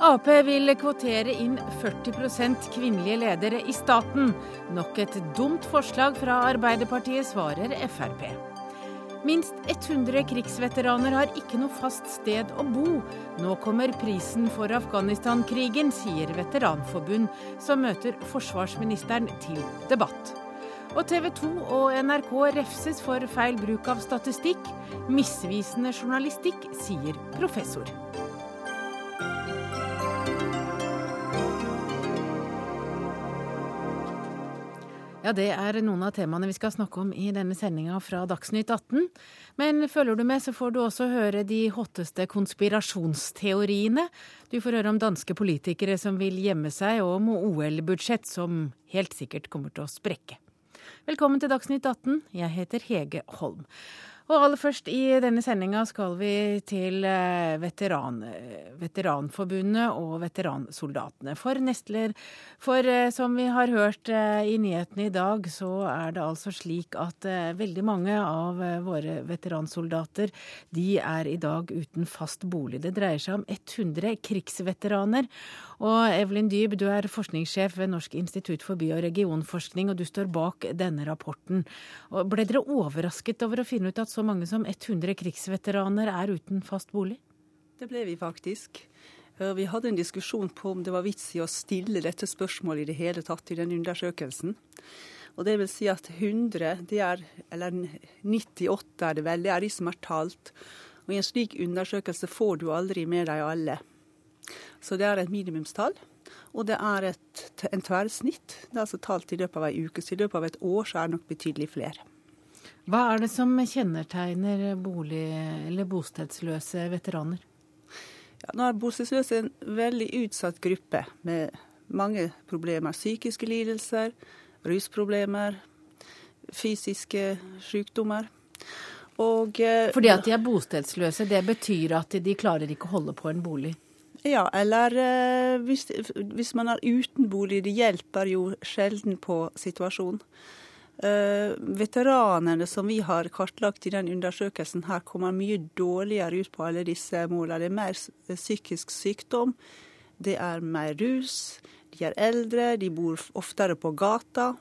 Ap vil kvotere inn 40% kvinnelige ledere i staten. Nok et dumt forslag fra Arbeiderpartiet, svarer Frp. Minst 100 krigsveteraner har ikke noe fast sted å bo. Nå kommer prisen for Afghanistan-krigen, sier Veteranforbund, som møter forsvarsministeren til debatt. Og TV 2 og NRK refses for feil bruk av statistikk. Misvisende journalistikk, sier professor. Ja, Det er noen av temaene vi skal snakke om i denne sendinga fra Dagsnytt 18. Men følger du med, så får du også høre de hotteste konspirasjonsteoriene. Du får høre om danske politikere som vil gjemme seg, og om OL-budsjett som helt sikkert kommer til å sprekke. Velkommen til Dagsnytt 18. Jeg heter Hege Holm. Og aller først i denne sendinga skal vi til eh, veteran, Veteranforbundet og veteransoldatene. For nestler, for eh, som vi har hørt eh, i nyhetene i dag, så er det altså slik at veldig mange av våre veteransoldater de er i dag uten fast bolig. Det dreier seg om 100 krigsveteraner. Og Evelyn Dyb, du er forskningssjef ved Norsk institutt for by- og regionforskning, og du står bak denne rapporten. Ble dere overrasket over å finne ut at så mange som 100 krigsveteraner er uten fast bolig? Det ble vi faktisk. Vi hadde en diskusjon på om det var vits i å stille dette spørsmålet i det hele tatt i den undersøkelsen. Og det vil si at 100, det er, eller 98 er det vel, det er de som er talt. Og i en slik undersøkelse får du aldri med deg alle. Så det er et minimumstall. Og det er et, en tverrsnitt. Det er altså talt i løpet av ei uke. Så i løpet av et år så er det nok betydelig flere. Hva er det som kjennetegner bolig- eller bostedsløse veteraner? Ja, nå er bostedsløse en veldig utsatt gruppe med mange problemer. Psykiske lidelser, rusproblemer, fysiske sykdommer. Og, eh, Fordi at de er bostedsløse, det betyr at de klarer ikke å holde på en bolig? Ja, eller eh, hvis, hvis, man er uten bolig. Det hjelper jo sjelden på situasjonen. Eh, veteranene som vi har kartlagt i den undersøkelsen her, kommer mye dårligere ut på alle disse målene. Det er mer psykisk sykdom, det er mer rus, de er eldre, de bor oftere på gata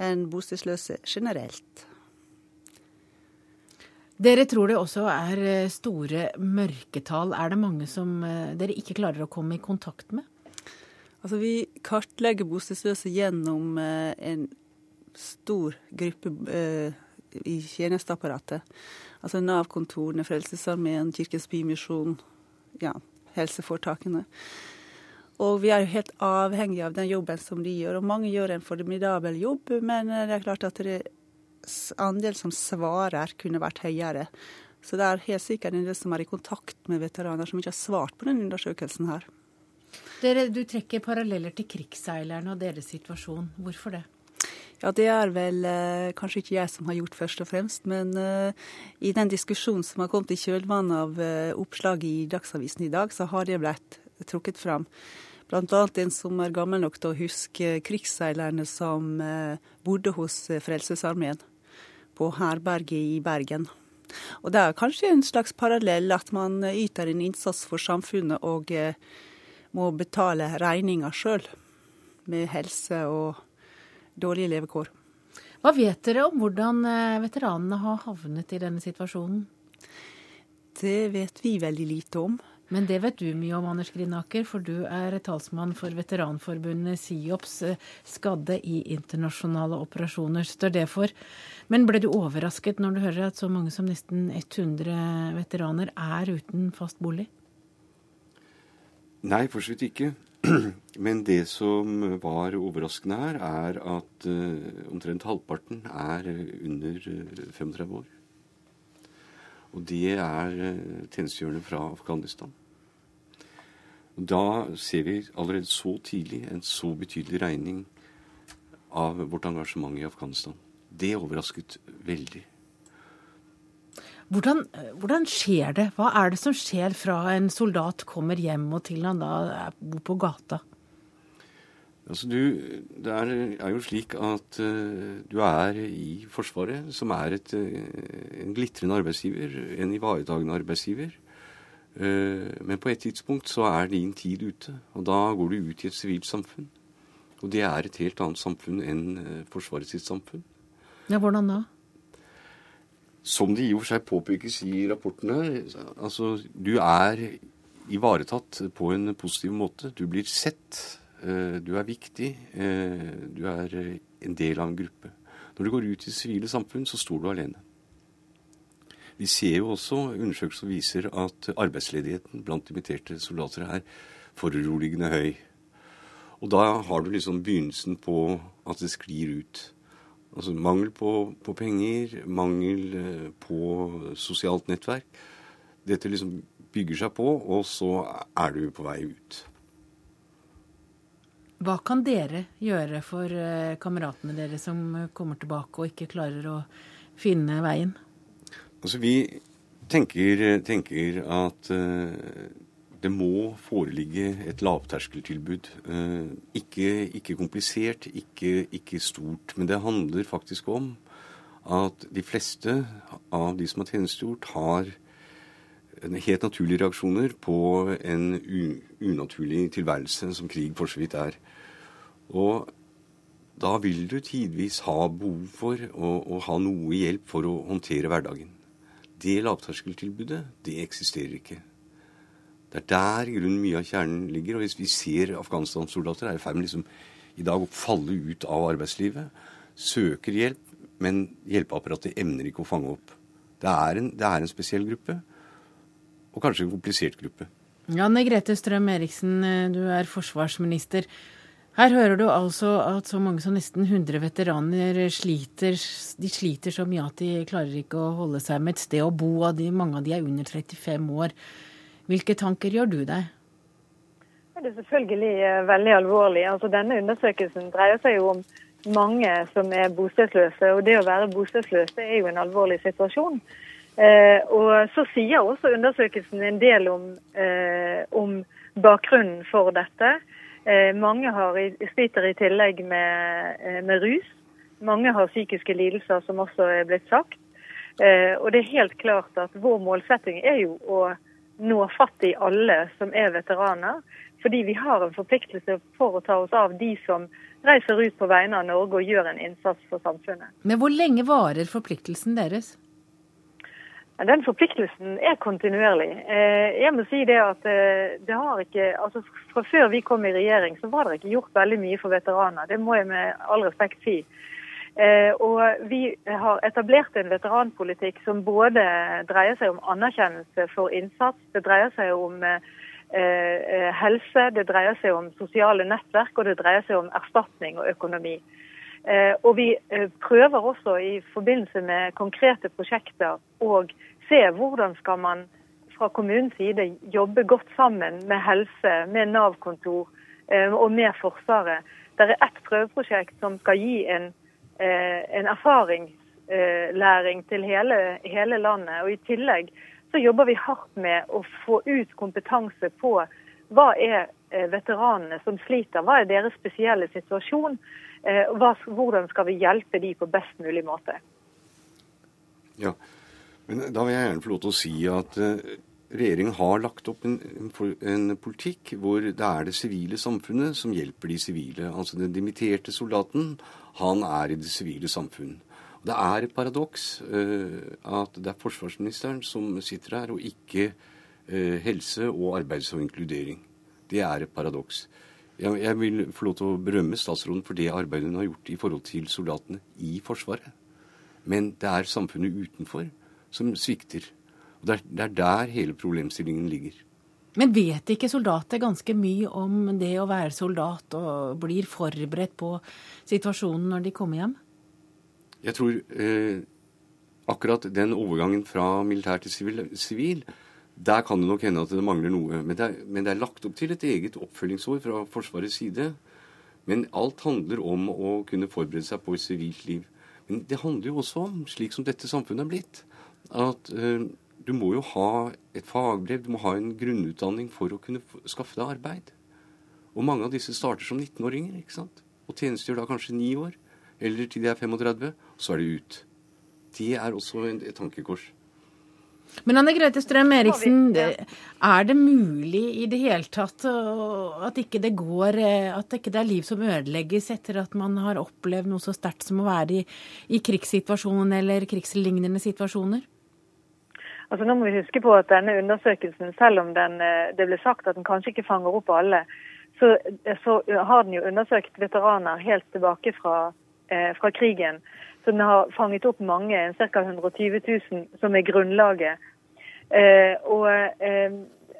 enn bostedsløse generelt. Dere tror det også er eh, store mørketall. Er det mange som eh, dere ikke klarer å komme i kontakt med? Altså, vi kartlegger bostedsløse gjennom eh, en stor gruppe i tjenesteapparatet. Altså Nav-kontorene, Frelsesarmeen, Kirkens Bymisjon, ja, helseforetakene. Og vi er jo helt avhengige av den jobben som de gjør. Og mange gjør en formidabel jobb, men det er klart at det andel som svarer, kunne vært høyere. Så det er helt sikkert en del som er i kontakt med veteraner som ikke har svart på den undersøkelsen her. Dere, du trekker paralleller til krigsseilerne og deres situasjon. Hvorfor det? Ja, Det er vel eh, kanskje ikke jeg som har gjort først og fremst, men eh, i den diskusjonen som har kommet i kjølvannet av eh, oppslaget i Dagsavisen i dag, så har det blitt trukket fram. Bl.a. en som er gammel nok til å huske krigsseilerne som eh, bodde hos eh, Frelsesarmeen på herberget i Bergen. Og Det er kanskje en slags parallell at man yter en innsats for samfunnet og eh, må betale regninga sjøl, med helse og dårlige levekår. Hva vet dere om hvordan eh, veteranene har havnet i denne situasjonen? Det vet vi veldig lite om. Men det vet du mye om, Anders Grinaker, for du er talsmann for veteranforbundet SIOPS eh, skadde i internasjonale operasjoner, står det for. Men ble du overrasket når du hører at så mange som nesten 100 veteraner er uten fast bolig? Nei, for så vidt ikke. Men det som var overraskende her, er at uh, omtrent halvparten er under 35 år. Og det er tjenestegjørende fra Afghanistan. Da ser vi allerede så tidlig en så betydelig regning av vårt engasjement i Afghanistan. Det overrasket veldig. Hvordan, hvordan, skjer det? Hva er det som skjer fra en soldat kommer hjem og til han da bor på gata? Altså du, det er, er, jo slik at uh, du er i Forsvaret, som er et, uh, en glitrende arbeidsgiver, en ivaretagende arbeidsgiver. Uh, men på et tidspunkt så er din tid ute, og da går du ut i et sivilt samfunn. Og det er et helt annet samfunn enn Forsvaret sitt samfunn. Ja, Hvordan da? Som det i og for seg påpekes i rapporten her, altså du er ivaretatt på en positiv måte. Du blir sett. Eh, du er viktig. Eh, du er eh, en del av en gruppe. Når du går ut i det sivile samfunn, så står du alene. Vi ser jo også undersøkelser som viser at arbeidsledigheten blant imiterte soldater er foruroligende høy. Og da har du liksom begynnelsen på at det sklir ut. Altså mangel på, på penger, mangel på sosialt nettverk. Dette liksom bygger seg på, og så er du på vei ut. Hva kan dere gjøre for eh, kameratene deres som kommer tilbake og ikke klarer å finne veien? Altså, vi tenker, tenker at uh, det må foreligge et lavterskeltilbud. Uh, ikke, ikke, komplisert, ikke, ikke, stort. Men det handler faktisk om at de fleste av de som har tjenestegjort, har helt naturlige reaksjoner på en unaturlig tilværelse som krig for så vidt er. Og da vil du tidvis ha behov for å, å, ha noe hjelp for å håndtere hverdagen. Det lavterskeltilbudet, det eksisterer ikke. Det er der i grunnen mye av kjernen ligger. Og hvis vi ser Afghanistan-soldater er i ferd med liksom, i dag å falle ut av arbeidslivet, søker hjelp, men hjelpeapparatet evner ikke å fange opp. Det er, en, det er en spesiell gruppe, og kanskje en komplisert gruppe. Janne Grete Strøm Eriksen, du er forsvarsminister. Her hører du altså at så mange som nesten 100 veteraner sliter. De sliter så mye at de klarer ikke å holde seg med et sted å bo, Av de, mange av de er under 35 år. Hvilke tanker gjør du deg? Det er selvfølgelig eh, veldig alvorlig. Altså, denne undersøkelsen dreier seg jo om mange som er bostedsløse. Og det å være bostedsløs er jo en alvorlig situasjon. Eh, og Så sier også undersøkelsen en del om, eh, om bakgrunnen for dette. Eh, mange har, sliter i tillegg med, eh, med, rus. Mange har psykiske lidelser, som også er blitt sagt. Eh, og det er helt klart at vår målsetting er jo å nå fatt i alle som er veteraner. Fordi vi har en forpliktelse for å ta oss av de som reiser ut på vegne av Norge og gjør en innsats for samfunnet. Men hvor lenge varer forpliktelsen deres? Den forpliktelsen er kontinuerlig. Eh, jeg må si det at eh, det har ikke altså Fra før vi kom i regjering, så var det ikke gjort veldig mye for veteraner. Det må jeg med all respekt si. Eh, og vi har etablert en veteranpolitikk som både dreier seg om anerkjennelse for innsats, det dreier seg om helse, det dreier seg om sosiale nettverk, og det dreier seg om erstatning og økonomi. Og vi prøver også i forbindelse med konkrete prosjekter og se hvordan skal man fra kommunens side jobbe godt sammen med helse, med Nav-kontor eh, og med Forsvaret. Det er ett prøveprosjekt som skal gi en, eh, en erfaringslæring til hele, hele, landet. Og I tillegg så jobber vi hardt med å få ut kompetanse på hva er eh, veteranene som sliter, hva er deres spesielle situasjon, hvordan skal vi hjelpe de på best mulig måte. Ja, men Da vil jeg gjerne få lov til å si at uh, regjeringen har lagt opp en, en, politikk hvor det er det sivile samfunnet som hjelper de sivile. Altså den dimitterte soldaten, han er i det sivile samfunn. Det er et paradoks uh, at det er forsvarsministeren som sitter her, og ikke uh, helse og arbeids- og inkludering. Det er et paradoks. Jeg, jeg vil få lov til å berømme statsråden for det arbeidet hun har gjort i forhold til soldatene i Forsvaret. Men det er samfunnet utenfor som svikter. Og det er, det er der hele problemstillingen ligger. Men vet ikke soldater ganske mye om det å være soldat, og blir forberedt på situasjonen når de kommer hjem? Jeg tror eh, akkurat den overgangen fra militær til sivil, der kan det nok hende at det mangler noe. Men det, er, men det er lagt opp til et eget oppfølgingsår fra Forsvarets side. Men alt handler om å kunne forberede seg på et sivilt liv. Men det handler jo også om, slik som dette samfunnet er blitt, at uh, du må jo ha et fagbrev, du må ha en grunnutdanning for å kunne skaffe deg arbeid. Og mange av disse starter som 19-åringer ikke sant? og tjenestegjør da kanskje ni år. Eller til de er 35, og så er de ut. Det er også et tankekors. Men Anne Grete Strøm Eriksen, er det mulig i det hele tatt at ikke det går At ikke det er liv som ødelegges etter at man har opplevd noe så sterkt som å være i, i krigssituasjonen eller krigslignende situasjoner? Altså Nå må vi huske på at denne undersøkelsen, selv om den, det ble sagt at den kanskje ikke fanger opp alle, så, så, har den jo undersøkt veteraner helt tilbake fra, eh, fra, krigen. Så den har fanget opp mange, ca. 120 000, som er grunnlaget. Eh, og, eh,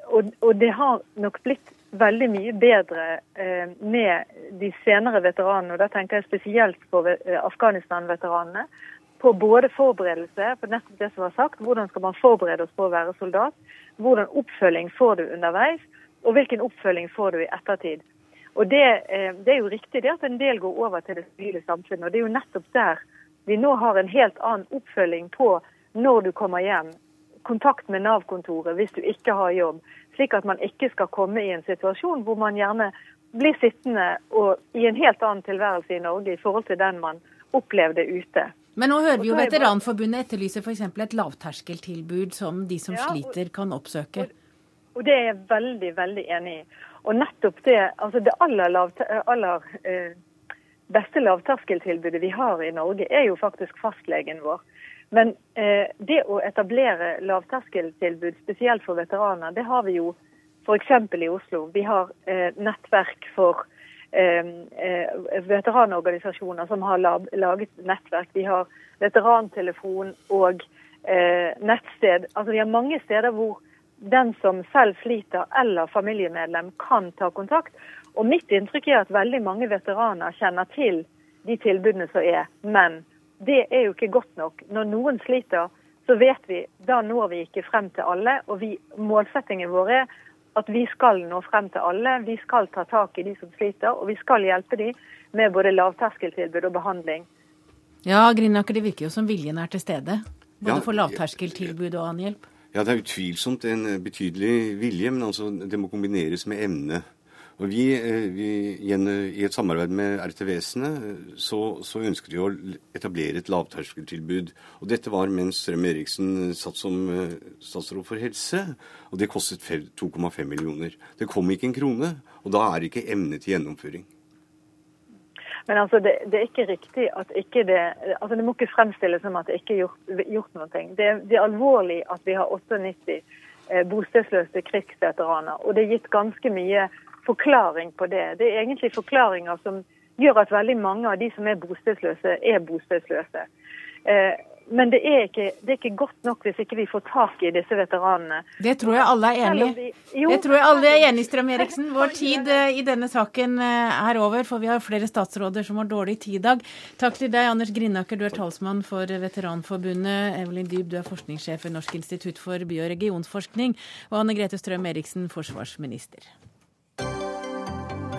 og, og, det har nok blitt veldig mye bedre eh, med de senere veteranene. og Da tenker jeg spesielt på eh, Afghanistan-veteranene. På både forberedelse, på nettopp det som var sagt, hvordan skal man forberede oss på å være soldat, hvordan oppfølging får du underveis, og hvilken oppfølging får du i ettertid. Og det, eh, det, er jo riktig det at en del går over til det sivile samfunnet. og Det er jo nettopp der vi nå har en helt annen oppfølging på når du kommer hjem. Kontakt med Nav-kontoret hvis du ikke har jobb. Slik at man ikke skal komme i en situasjon hvor man gjerne blir sittende og i en helt annen tilværelse i Norge i forhold til den man opplevde ute. Men nå hører vi jo Veteranforbundet etterlyse f.eks. et lavterskeltilbud som de som ja, sliter kan oppsøke. Og, det er jeg veldig, veldig enig i. Og nettopp det, altså det aller, aller eh, beste lavterskeltilbudet vi har i Norge, er jo faktisk fastlegen vår. Men eh, det å etablere lavterskeltilbud spesielt for veteraner, det har vi jo f.eks. i Oslo. Vi har eh, nettverk for veteranorganisasjoner som har laget nettverk. Vi har veterantelefon og eh, nettsted. Altså Vi har mange steder hvor den som selv sliter eller familiemedlem kan ta kontakt. Og mitt inntrykk er at veldig mange veteraner kjenner til de tilbudene som er. Men det er jo ikke godt nok. Når noen sliter, så vet vi da når vi ikke frem til alle. Og vi, målsettingen vår er at vi skal nå frem til alle. Vi skal ta tak i de som sliter, og vi skal hjelpe de med både lavterskeltilbud og behandling. Ja, Grinaker, det virker jo som viljen er til stede. Både for lavterskeltilbud og annen hjelp. Ja, det er utvilsomt en betydelig vilje, men altså det må kombineres med evne. Og vi, vi vi I et samarbeid med RT-vesenet så, så ønsket vi å etablere et lavterskeltilbud. Og dette var mens Strøm Eriksen satt som eh, statsråd for helse, og det kostet 2,5 millioner. Det kom ikke en krone, og da er det ikke evne til gjennomføring. Men altså, det, det, er ikke riktig at ikke det altså Det må ikke fremstilles som at det ikke er gjort, gjort noe. Det, det, er alvorlig at vi har 98 eh, bostedsløse krigsveteraner. Og det er gitt ganske mye forklaring på det. Det er egentlig forklaringer som gjør at veldig mange av de som er bostedsløse, er bostedsløse. Eh, men det er, ikke, det er, ikke, godt nok hvis ikke vi får tak i disse veteranene. Det tror jeg alle er enig i. Det tror jeg alle er enig i, Strøm Eriksen. Vår tid eh, i denne saken eh, er over, for vi har flere statsråder som har dårlig tid i dag. Takk til deg, Anders Grinaker, du er talsmann for Veteranforbundet. Evelyn Dyb, du er forskningssjef ved Norsk institutt for by- og regionsforskning. Og Anne Grete Strøm Eriksen, forsvarsminister.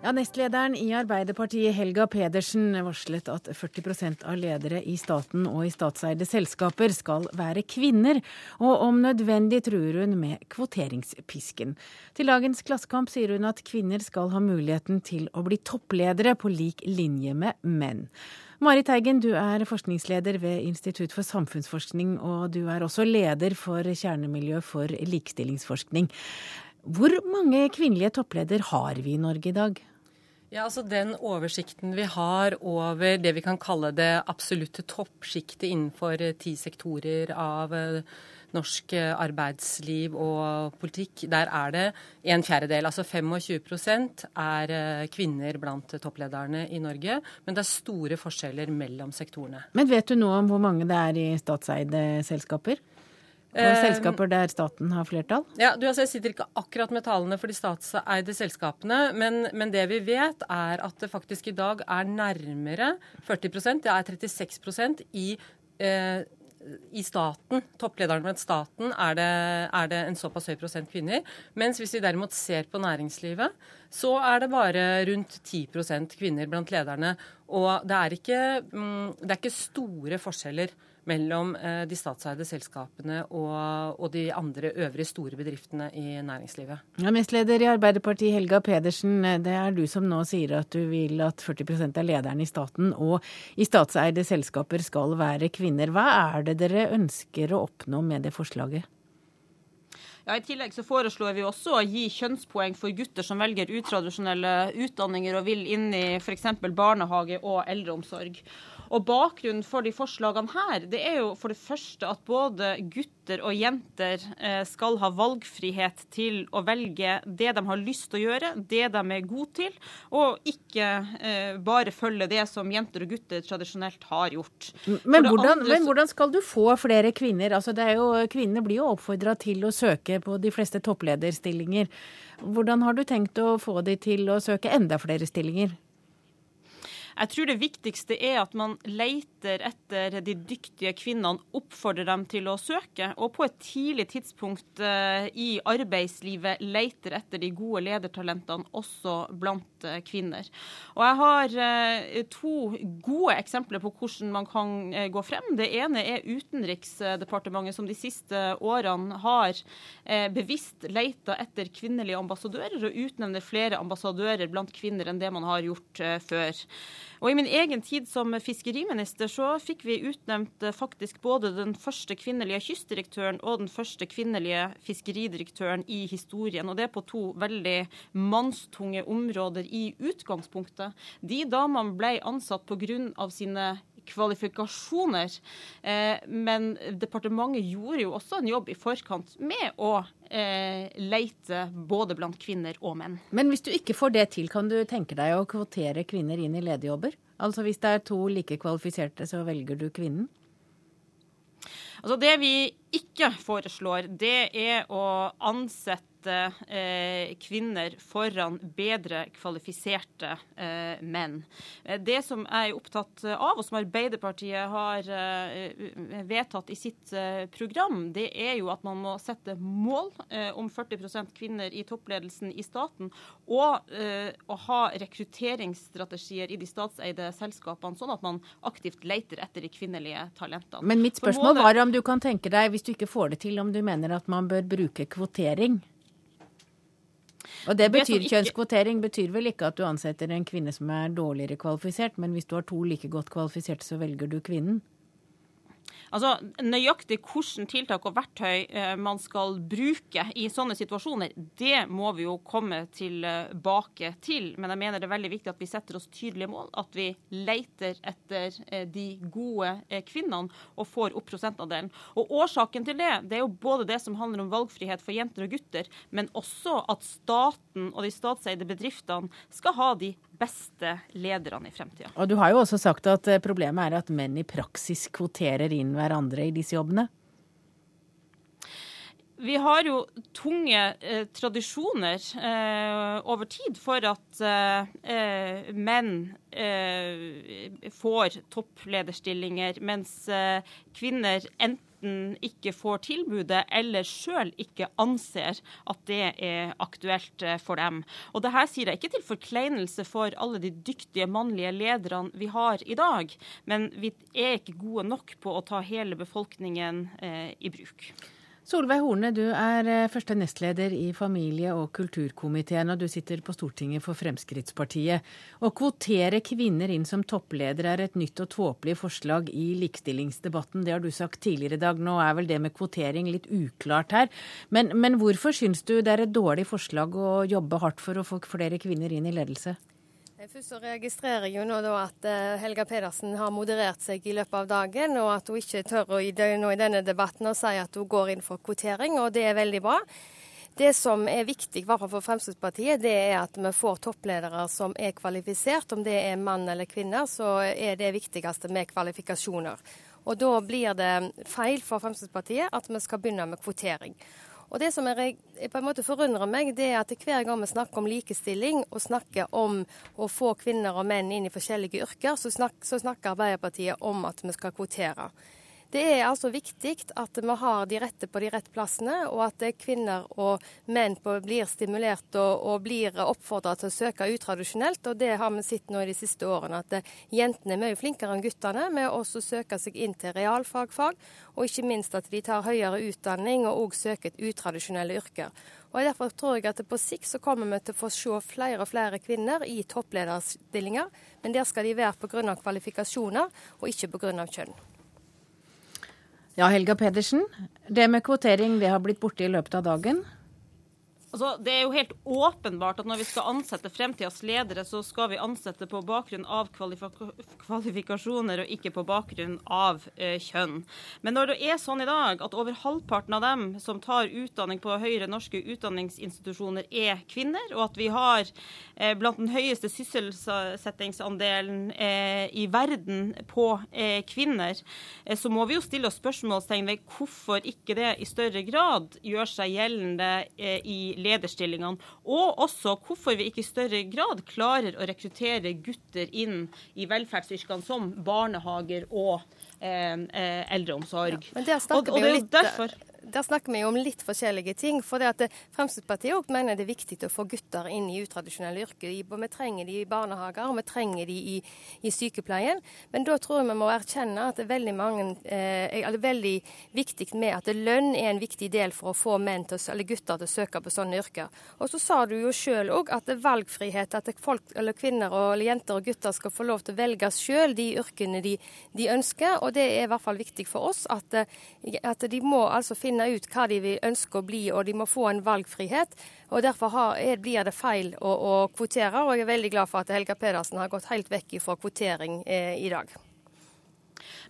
Ja, Nestlederen i Arbeiderpartiet, Helga Pedersen, varslet at 40% av ledere i staten og i statseide selskaper skal være kvinner, og om nødvendig truer hun med kvoteringspisken. Til dagens Klassekamp sier hun at kvinner skal ha muligheten til å bli toppledere på lik linje med menn. Marit Teigen, du er forskningsleder ved Institutt for samfunnsforskning, og du er også leder for kjernemiljø for likestillingsforskning. Hvor mange kvinnelige toppleder har vi i Norge i dag? Ja, altså Den oversikten vi har over det vi kan kalle det absolutte toppsjiktet innenfor eh, ti sektorer av eh, norsk eh, arbeidsliv og politikk, der er det en fjerdedel, altså 25% er kvinner blant topplederne i Norge. Men det er store forskjeller mellom sektorene. Men vet du noe om hvor mange det er i statseide selskaper? Og eh, selskaper der staten har flertall? Ja, du, altså, Jeg sitter ikke akkurat med tallene for de statseide selskapene, men, men, det vi vet, er at det faktisk i dag er nærmere 40% det er 36% i eh, i staten, topplederne blant staten, er det, er det, en såpass høy prosent kvinner. Mens hvis vi derimot ser på næringslivet, så er det bare rundt 10% kvinner blant lederne. Og det er ikke, mm, det er ikke store forskjeller mellom eh, de statseide selskapene og, og, de andre øvrige store bedriftene i næringslivet. Ja, Nestleder i Arbeiderpartiet Helga Pedersen, eh, det er du som nå sier at du vil at 40% av lederne i staten og i statseide selskaper skal være kvinner. Hva er det dere ønsker å oppnå med det forslaget? Ja, I tillegg så foreslår vi også å gi kjønnspoeng for gutter som velger utradisjonelle utdanninger og vil inn i f.eks. barnehage og eldreomsorg. Og Bakgrunnen for de forslagene her, det er jo for det første at både gutter og jenter eh, skal ha valgfrihet til å velge det de har lyst til å gjøre, det de er gode til, og ikke eh, bare følge det som jenter og gutter tradisjonelt har gjort. Men hvordan, andre, men hvordan, skal du få flere kvinner? Altså, jo, kvinner blir jo oppfordra til å søke på de fleste topplederstillinger. Hvordan har du tenkt å få de til å søke enda flere stillinger? Jeg tror det viktigste er at man leter etter de dyktige kvinnene, oppfordrer dem til å søke, og på et tidlig tidspunkt uh, i arbeidslivet leter etter de gode ledertalentene også blant uh, kvinner. Og Jeg har uh, to gode eksempler på hvordan man kan gå frem. Det ene er Utenriksdepartementet, som de siste årene har bevisst leita etter kvinnelige ambassadører, og utnevner flere ambassadører blant kvinner enn det man har gjort før. Og I min egen tid som fiskeriminister så fikk vi utnevnt eh, faktisk både den første kvinnelige kystdirektøren og den første kvinnelige fiskeridirektøren i historien. Og det på to veldig mannstunge områder i utgangspunktet. De damene ble ansatt pga. sine kvalifikasjoner. Eh, men departementet gjorde jo også en jobb i forkant med å eh, leite både blant kvinner og menn. Men hvis du ikke får det til, kan du tenke deg å kvotere kvinner inn i lederjobber? Altså hvis det er to like kvalifiserte, så velger du kvinnen? Altså Det vi ikke foreslår, det er å ansette sette eh, kvinner foran bedre kvalifiserte eh, menn. Eh, det som jeg er opptatt av, og som Arbeiderpartiet har vedtatt i sitt program, det er jo at man må sette mål om 40% kvinner i toppledelsen i staten, og å ha rekrutteringsstrategier i de statseide selskapene, sånn at man aktivt leter etter de kvinnelige talentene. Men mitt spørsmål var om du kan tenke deg, hvis du ikke får det til, om du mener at man bør bruke kvotering? Og det betyr. Kjønnskvotering betyr vel ikke at du ansetter en kvinne som er dårligere kvalifisert, men hvis du har to like godt kvalifiserte, så velger du kvinnen? Altså, Nøyaktig hvilke tiltak og verktøy eh, man skal bruke i sånne situasjoner, det må vi jo komme tilbake til. Men jeg mener det er veldig viktig at vi setter oss tydelige mål. At vi leter etter eh, de gode eh, kvinnene og får opp prosentandelen. Og Årsaken til det det er jo både det som handler om valgfrihet for jenter og gutter, men også at staten og de statseide bedriftene skal ha de beste lederne i fremtida. Og du har jo også sagt at eh, problemet er at menn i praksis kvoterer inn hverandre i disse jobbene? Vi har jo tunge eh, tradisjoner eh, over tid for at eh, eh menn eh, får topplederstillinger, mens kvinner enten enten ikke får tilbudet eller sjøl ikke anser at det er aktuelt eh, for dem. Og det sier jeg ikke til forkleinelse for alle de dyktige mannlige lederne vi har i dag, men vi er ikke gode nok på å ta hele befolkningen eh, i bruk. Solveig Horne, du er eh, første nestleder i familie- og kulturkomiteen, og du sitter på Stortinget for Fremskrittspartiet. Å kvotere kvinner inn som toppleder er et nytt og tåpelig forslag i likestillingsdebatten. Det har du sagt tidligere i dag. Nå er vel det med kvotering litt uklart her. Men, men hvorfor syns du det er et dårlig forslag å jobbe hardt for å få flere kvinner inn i ledelse? Først så registrerer jeg jo nå at eh, Helga Pedersen har moderert seg i løpet av dagen, og at hun ikke tør å, i denne debatten å si at hun går inn for kvotering, og det er veldig bra. Det som er viktig for Fremskrittspartiet, det er at vi får toppledere som er kvalifisert. Om det er mann eller kvinne, så er det viktigste med kvalifikasjoner. Og da blir det feil for Fremskrittspartiet at vi skal begynne med kvotering. Og Det som er, på en måte forundrer meg, det er at hver gang vi snakker om likestilling og snakker om å få kvinner og menn inn i forskjellige yrker, så snakker Arbeiderpartiet om at vi skal kvotere. Det er altså viktig at vi har de rette på de rette plassene, og at kvinner og menn blir stimulert og, og blir oppfordra til å søke utradisjonelt. Og det har vi sett nå i de siste årene, at jentene er mye flinkere enn guttene med å søke seg inn til realfagfag, og ikke minst at de tar høyere utdanning og òg søker utradisjonelle yrker. Og Derfor tror jeg at på sikt så kommer vi til å få se flere og flere kvinner i topplederstillinger, men der skal de være pga. kvalifikasjoner og ikke pga. kjønn. Ja, Helga Pedersen. Det med kvotering det har blitt borte i løpet av dagen. Altså, det er jo helt åpenbart at når vi skal ansette fremtidas ledere, så skal vi ansette på bakgrunn av kvalifikasjoner og ikke på bakgrunn av eh, kjønn. Men når det er sånn i dag at over halvparten av dem som tar utdanning på høyere norske utdanningsinstitusjoner, er kvinner, og at vi har eh, blant den høyeste sysselsettingsandelen eh, i verden på eh, kvinner, eh, så må vi jo stille oss spørsmålstegn ved hvorfor ikke det i større grad gjør seg gjeldende eh, i lederstillingene. Og også hvorfor vi ikke i større grad klarer å rekruttere gutter inn i velferdsyrkene som barnehager og eh, eh eldreomsorg. Ja, men der snakker og, og vi jo litt derfor der snakker vi jo om litt forskjellige ting. For det at Fremskrittspartiet også mener det er viktig å få gutter inn i utradisjonelle yrker. Vi trenger de i barnehager, og vi trenger de i, i sykepleien. Men da tror jeg vi må erkjenne at det er veldig, mange, eh, er veldig viktig med at lønn er en viktig del for å få til, gutter til å søke på sånne yrker. Og så sa du jo sjøl òg at det er valgfrihet, at folk, eller kvinner og jenter og gutter skal få lov til å velge sjøl de yrkene de, de, ønsker. Og det er i hvert fall viktig for oss at, at de må altså finne finne ut hva de vil ønske å bli, og de må få en valgfrihet. og Derfor har, blir det feil å, å, kvotere. og Jeg er veldig glad for at Helga Pedersen har gått helt vekk fra kvotering eh, i dag.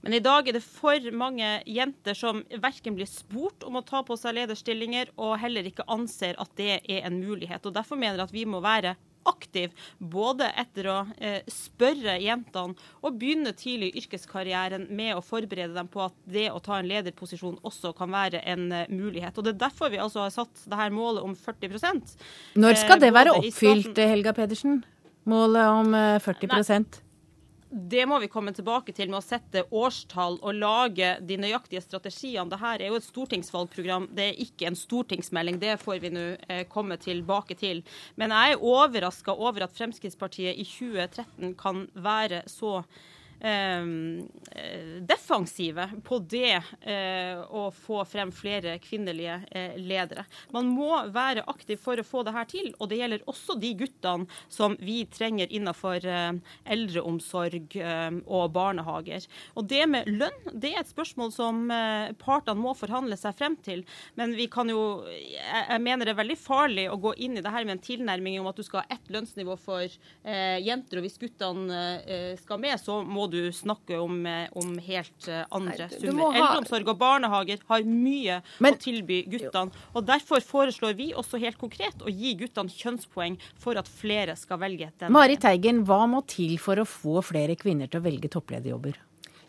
Men i dag er det for mange jenter som verken blir spurt om å ta på seg lederstillinger, og heller ikke anser at det er en mulighet. Og Derfor mener jeg at vi må være aktiv både etter å eh, spørre jentene og begynne tidlig i yrkeskarrieren med å forberede dem på at det å ta en lederposisjon også kan være en uh, mulighet. Og Det er derfor vi altså har satt det her målet om 40% Når skal det være oppfylt, Helga Pedersen? Målet om 40 eh, Nei. Det må vi komme tilbake til med å sette årstall og lage de nøyaktige strategiene. Dette er jo et stortingsvalgprogram, det er ikke en stortingsmelding. Det får vi nå eh, komme tilbake til. Men jeg er overraska over at Fremskrittspartiet i 2013 kan være så defensive på det eh, å få frem flere kvinnelige eh, ledere. Man må være aktiv for å få det her til, og det gjelder også de guttene som vi trenger innenfor eldreomsorg og barnehager. Og Det med lønn det er et spørsmål som partene må forhandle seg frem til. Men vi kan jo, jeg mener det er veldig farlig å gå inn i det her med en tilnærming om at du skal ha ett lønnsnivå for jenter, og hvis guttene skal med, så må du snakke om, eh, om helt eh, andre Nei, summer. Ha... Eldreomsorg og barnehager har mye Men... å tilby guttene. og Derfor foreslår vi også helt konkret å gi guttene kjønnspoeng for at flere skal velge den. Mari Teigen, hva må til for å få flere kvinner til å velge topplederjobber?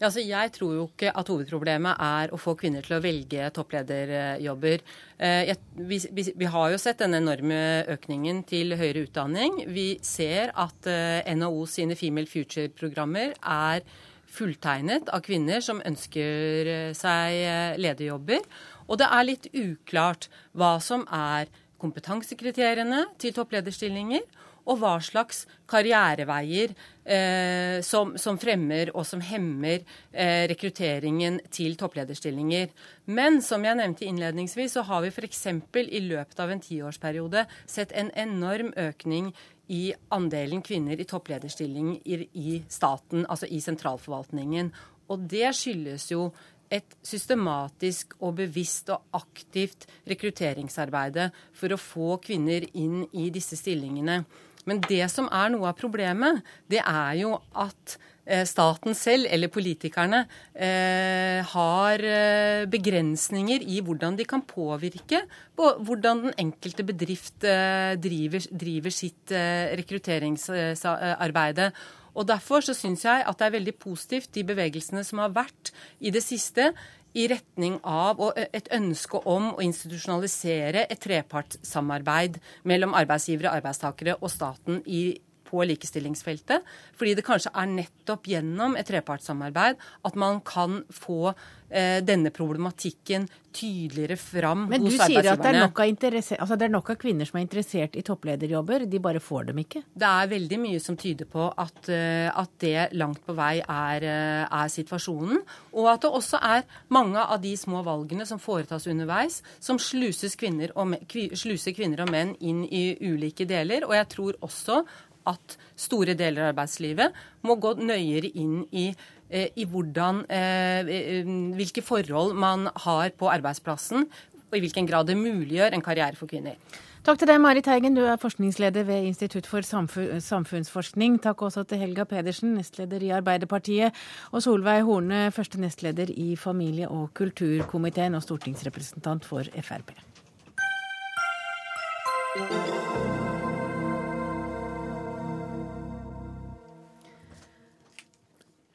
Ja, altså jeg tror jo ikke at hovedproblemet er å få kvinner til å velge topplederjobber. Eh, jeg, vi, vi, vi, har jo sett den enorme økningen til høyere utdanning. Vi ser at uh, NHO sine Female Future-programmer er fulltegnet av kvinner som ønsker eh, seg lederjobber. Og det er litt uklart hva som er kompetansekriteriene til topplederstillinger og hva slags karriereveier eh, som, som, fremmer og som hemmer eh, rekrutteringen til topplederstillinger. Men som jeg nevnte innledningsvis, så har vi f.eks. i løpet av en tiårsperiode sett en enorm økning i andelen kvinner i topplederstillinger i staten, altså i sentralforvaltningen. Og det skyldes jo et systematisk og bevisst og aktivt rekrutteringsarbeide for å få kvinner inn i disse stillingene. Men det som er noe av problemet, det er jo at eh, staten selv, eller politikerne, eh, har eh, begrensninger i hvordan de kan påvirke på hvordan den enkelte bedrift driver, driver, sitt eh, rekrutteringsarbeid. Og Derfor så syns jeg at det er veldig positivt de bevegelsene som har vært i det siste i retning av og et ønske om å institusjonalisere et trepartssamarbeid mellom arbeidsgivere, arbeidstakere og staten i på likestillingsfeltet. Fordi det kanskje er nettopp gjennom et trepartssamarbeid at man kan få Eh, denne problematikken tydeligere fram Men hos arbeidsgiverne. Men du sier at det er, altså det er nok av kvinner som er interessert i topplederjobber, de bare får dem ikke? Det er veldig mye som tyder på at, eh, at det langt på vei er, eh, er, situasjonen. Og at det også er mange av de små valgene som foretas underveis, som sluses kvinner og, sluser kvinner og menn inn i ulike deler. Og jeg tror også at store deler av arbeidslivet må gå nøyere inn i Eh, i hvordan, eh, eh, hvilke forhold man har på arbeidsplassen, og i hvilken grad det muliggjør en karriere for kvinner. Takk til deg, Marit Heigen, du er forskningsleder ved Institutt for samfunnsforskning. Takk også til Helga Pedersen, nestleder i Arbeiderpartiet, og Solveig Horne, første nestleder i familie- og kulturkomiteen og stortingsrepresentant for Frp.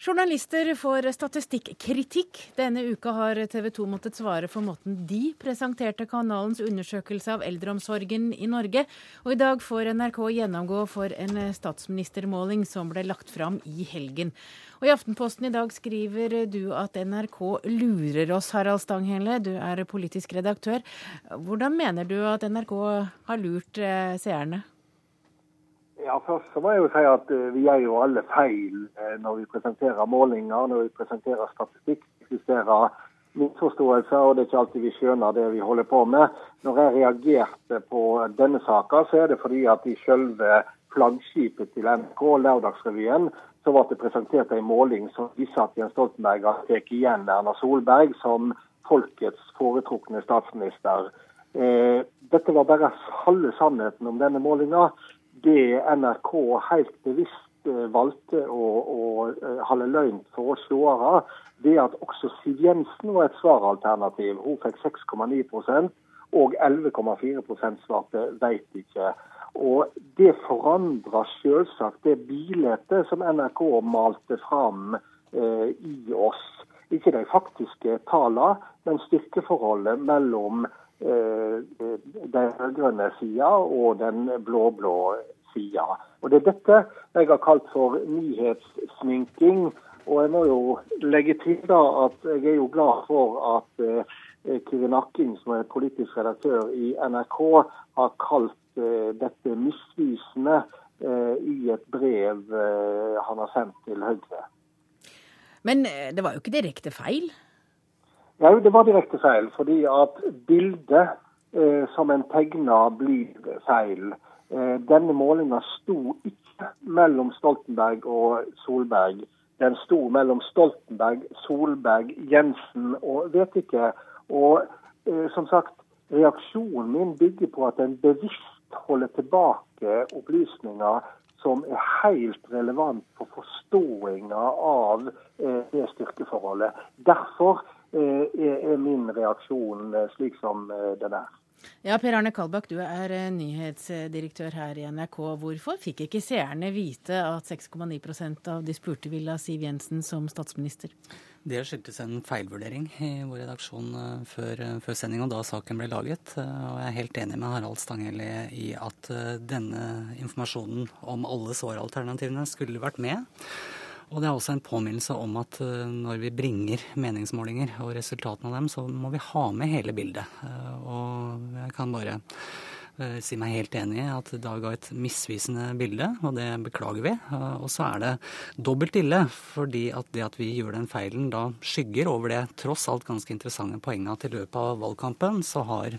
Journalister får statistikkritikk. Denne uka har TV 2 måttet svare for måten de presenterte kanalens undersøkelse av eldreomsorgen i Norge. Og i dag får NRK gjennomgå for en statsministermåling som ble lagt fram i helgen. Og I Aftenposten i dag skriver du at NRK lurer oss, Harald Stanghelle. Du er politisk redaktør. Hvordan mener du at NRK har lurt eh, seerne? Ja, Først så må jeg jo si at uh, vi gjør jo alle feil uh, når vi presenterer målinger, når vi presenterer statistikk. Det eksisterer misforståelser, og det er ikke alltid vi skjønner det vi holder på med. Når jeg reagerte på denne saka, så er det fordi at i selve flaggskipet til NRK, Lørdagsrevyen, så ble det presentert en måling som viser at Jens Stoltenberg har tatt igjen Erna Solberg som folkets foretrukne statsminister. Eh, dette var bare halve sannheten om denne målinga det NRK helt bevisst eh, valgte å, å eh, holde løgn for oss seere, det at også Siv Jensen var et svaralternativ. Hun fikk 6,9% og 11,4 svarte veit ikke. Og Det forandra selvsagt det bildet som NRK malte fram eh, i oss. Ikke de faktiske tallene, men styrkeforholdet mellom den rød-grønne sida og den blå-blå sida. Og Det er dette jeg har kalt for nyhetssminking. Og jeg må jo legge til da at jeg er jo glad for at eh, Kyrre Nakking, som er politisk redaktør i NRK, har kalt eh, dette misvisende eh, i et brev eh, han har sendt til Høyre. Men eh, det var jo ikke direkte feil? Ja, det var direkte feil. Fordi at bildet eh, som en tegna, blir feil. Eh, denne målinga sto ikke mellom Stoltenberg og Solberg. Den sto mellom Stoltenberg, Solberg, Jensen og vet ikke. Og eh, som sagt, reaksjonen min bygger på at en bevisst holder tilbake opplysninger som er helt relevant for forståinga av eh, det styrkeforholdet. Derfor er min reaksjon eh, slik som eh, den er. Ja, Per Arne Kalbakk, du er nyhetsdirektør her i NRK. Hvorfor fikk ikke seerne vite at 6,9% av de spurte ville ha Siv Jensen som statsminister? Det skyldtes en feilvurdering i vår redaksjon før, før sendinga, da saken ble laget. Og jeg er helt enig med Harald Stanghelle i at denne informasjonen om alle såralternativene skulle vært med. Og det er også en påminnelse om at eh, når vi bringer meningsmålinger og resultatene av dem, så må vi ha med hele bildet. Eh, og jeg kan bare eh, si meg helt enig i at det ga et misvisende bilde, og det beklager vi. Og så er det dobbelt ille, fordi at det at vi gjør den feilen da skygger over det tross alt ganske interessante poenget at i løpet av valgkampen så har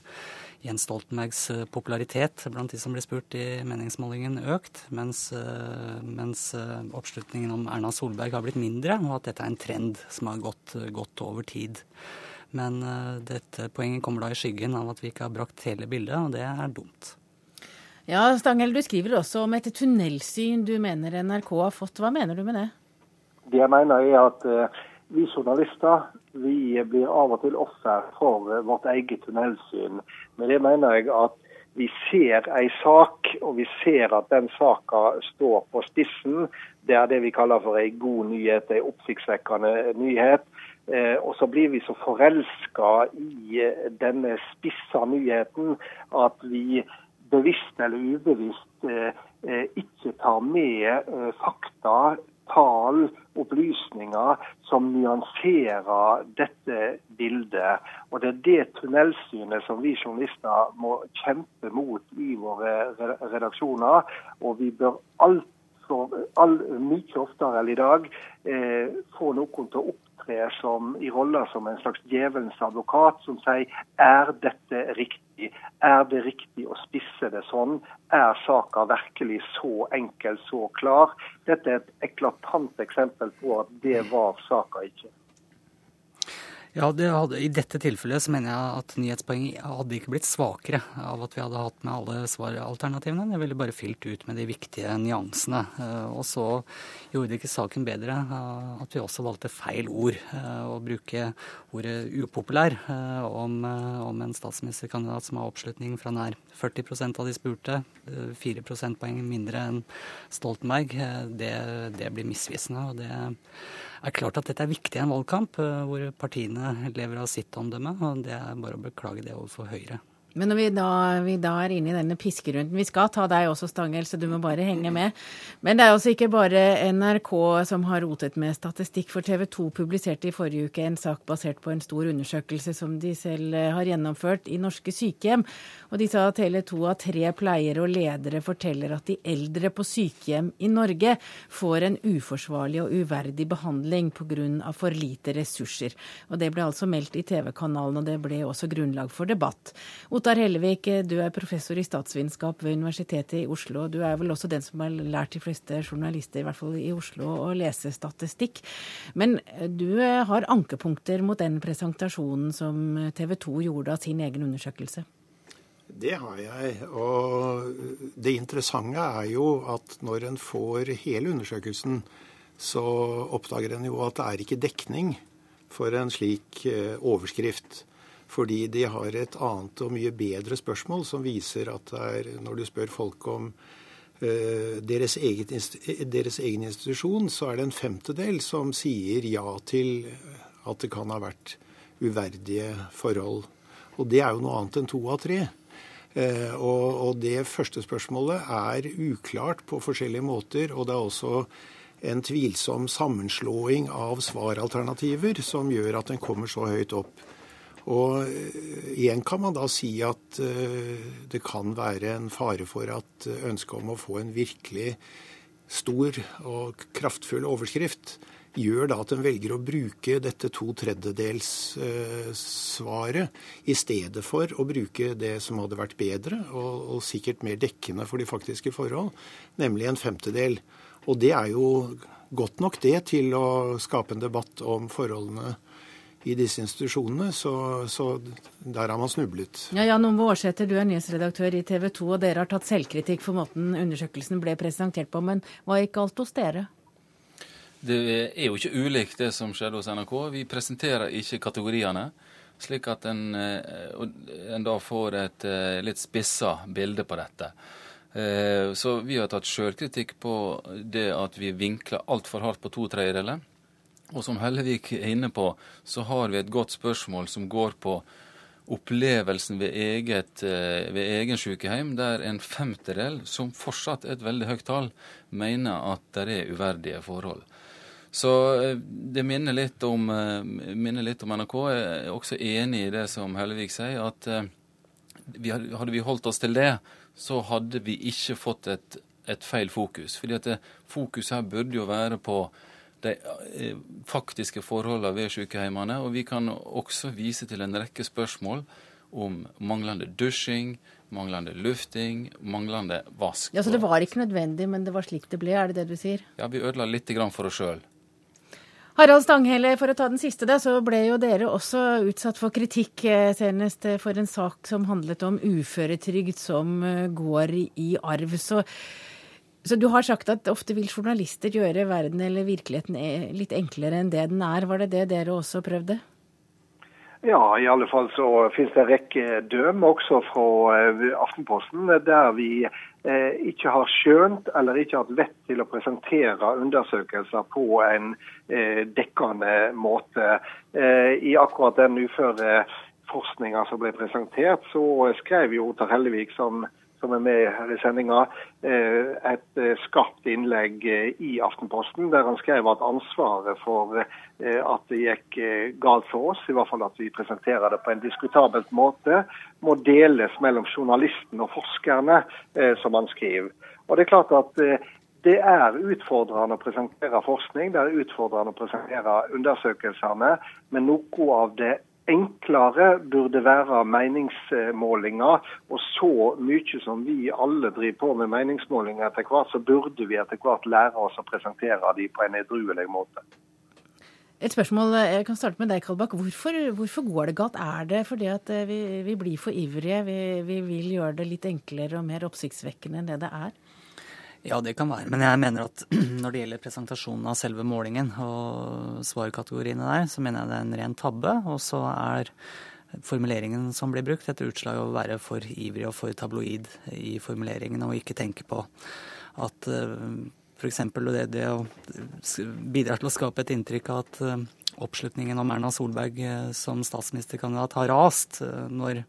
Jens Stoltenbergs eh, popularitet blant de som ble spurt i meningsmålingen, økt, mens, eh, mens, eh, oppslutningen om Erna Solberg har blitt mindre, og at dette er en trend som har gått, gått over tid. Men dette poenget kommer da i skyggen av at vi ikke har brakt hele bildet, og det er dumt. Ja, Stangel, du skriver også om et tunnelsyn du mener NRK har fått. Hva mener du med det? Det jeg mener er at vi journalister vi blir av og til offer for vårt eget tunnelsyn. Men det mener jeg at vi ser ei sak, og vi ser at den saka står på spissen. Det er det vi kaller for ei god nyhet, ei oppsiktsvekkende nyhet. Eh, og så blir vi så forelska i denne spissa nyheten at vi bevisst eller ubevisst ikke tar med fakta, tall, opplysninger som nyanserer dette bildet. Og Det er det tunnelsynet som vi journalister må kjempe mot i våre redaksjoner. Og vi bør alltid all, mye oftere enn i dag eh, få noen til å opptre som, i roller som en slags djevelens advokat, som sier er dette riktig? Er det riktig å spisse det sånn? Er saka virkelig så enkel, så klar? Dette er et eklatant eksempel på at det var saka ikke. Ja, hadde, I dette tilfellet så mener jeg at nyhetspoenget hadde ikke blitt svakere av at vi hadde hatt med alle svaralternativene. Det ville bare fylt ut med de viktige nyansene. Eh, og så gjorde det ikke saken bedre eh, at vi også valgte feil ord. Eh, å bruke ordet upopulær om, om en statsministerkandidat som har oppslutning fra nær 40% av de spurte, 4 prosentpoeng mindre enn Stoltenberg, det, det blir misvisende. og det er klart at dette er viktig i en valgkamp eh, hvor partiene lever av sitt omdømme. og Det er bare å beklage det overfor Høyre. Men når vi da, vi da, er inne i denne piskerunden Vi skal ta deg også, Stangel, så du må bare henge med. Men det er også ikke bare NRK som har rotet med statistikk. For TV 2 publiserte i forrige uke en sak basert på en stor undersøkelse som de selv eh, har gjennomført i norske sykehjem. Og de sa at hele to av tre pleiere og ledere forteller at de eldre på sykehjem i Norge får en uforsvarlig og uverdig behandling pga. for lite ressurser. Og det ble altså meldt i TV-kanalen, og det ble også grunnlag for debatt. Ottar Hellevik, du er professor i statsvitenskap ved Universitetet i Oslo. Du er vel også den som har lært de fleste journalister, i hvert fall i Oslo, å lese statistikk. Men du har ankepunkter mot den presentasjonen som TV 2 gjorde av sin egen undersøkelse? Det har jeg. Og det interessante er jo at når en får hele undersøkelsen, så oppdager en jo at det er ikke dekning for en slik eh, overskrift. Fordi de har et annet og mye bedre spørsmål som viser at det er, når du spør folk om uh, deres, eget, deres, egen institusjon, så er det en femtedel som sier ja til at det kan ha vært uverdige forhold. Og det er jo noe annet enn to av tre. Uh, og, og det første spørsmålet er uklart på forskjellige måter, og det er også en tvilsom sammenslåing av svaralternativer som gjør at den kommer så høyt opp. Og eh, igjen kan man da si at eh, det kan være en fare for at ønsket om å få en virkelig stor og kraftfull overskrift gjør da at en velger å bruke dette to tredjedels-svaret i stedet for å bruke det som hadde vært bedre og, og sikkert mer dekkende for de faktiske forhold, nemlig en femtedel. Og det er jo godt nok det til å skape en debatt om forholdene i disse institusjonene, så, så der har man snublet. Ja, Jan Ove Aarsæter, du er nyhetsredaktør i TV 2, og dere har tatt selvkritikk for måten undersøkelsen ble presentert på. Men hva gikk alt hos dere? Det er jo ikke ulikt det som skjedde hos NRK. Vi presenterer ikke kategoriene. Slik at en, eh, en da får et eh, litt spissa bilde på dette. Eh, så vi har tatt sjølkritikk på det at vi vinkler altfor hardt på to tredjedeler. Og som Hellevik er inne på, så har vi et godt spørsmål som går på opplevelsen ved, eget, eh, ved egen sykehjem, der en femtedel, som fortsatt er et veldig høyt tall, mener at det er uverdige forhold. Så eh, det minner litt, om, eh, minner litt om NRK. Jeg er også enig i det som Hellevik sier, at hadde vi holdt oss til det, så hadde vi ikke fått et, et feil fokus. Fordi at det, fokuset her burde jo være på de eh, faktiske forholdene ved sykehjemmene. Og vi kan også vise til en rekke spørsmål om manglende dusjing, manglende lufting, manglende vask. Ja, Så det var ikke nødvendig, men det var slik det ble, er det det du sier? Ja, vi ødela litt for oss sjøl. Harald Stanghelle, for å ta den siste, der, så ble jo dere også utsatt for kritikk eh, senest eh, for en sak som handlet om uføretrygd som går i arv. Så så du har sagt at ofte vil journalister gjøre verden eller virkeligheten e- litt enklere enn det den er. Var det det dere også prøvde? Ja, i alle fall så finnes det en rekke døm også fra eh, Aftenposten der vi eh, ikke har skjønt eller ikke hatt vett til å presentere undersøkelser på en eh, dekkende måte. I akkurat den uføreforskninga som ble presentert, så skrev jo Otar Hellevik, som som er med her i sendinga, eh, et eh, skarpt innlegg eh, i Aftenposten der han skrev at ansvaret for at det gikk galt for oss, i hvert fall at vi presenterer det på en diskutabelt måte, må deles mellom journalisten og forskerne, som han skriver. Og det er klart at det er utfordrende å presentere forskning, det er utfordrende å presentere undersøkelsene, men noe av det enklere burde være meningsmålinger. Og så mye som vi alle driver på med meningsmålinger etter hvert, så burde vi etter hvert lære oss å presentere de på en edruelig måte. Et spørsmål, Jeg kan starte med deg, Kalbakk. Hvorfor, hvorfor, går det galt? Er det fordi at eh, vi, vi blir for ivrige? Vi, vi vil gjøre det litt enklere og mer oppsiktsvekkende enn det det er? Ja, det kan være. Men jeg mener at når det gjelder presentasjonen av selve målingen og svarkategoriene der, så mener jeg det er en ren tabbe. Og så er formuleringen som blir brukt, et utslag å være for ivrig og for tabloid i formuleringen, og ikke tenke på at eh, f.eks. det, det å bidra til å skape et inntrykk av at eh, oppslutningen om Erna Solberg eh, som statsministerkandidat har rast når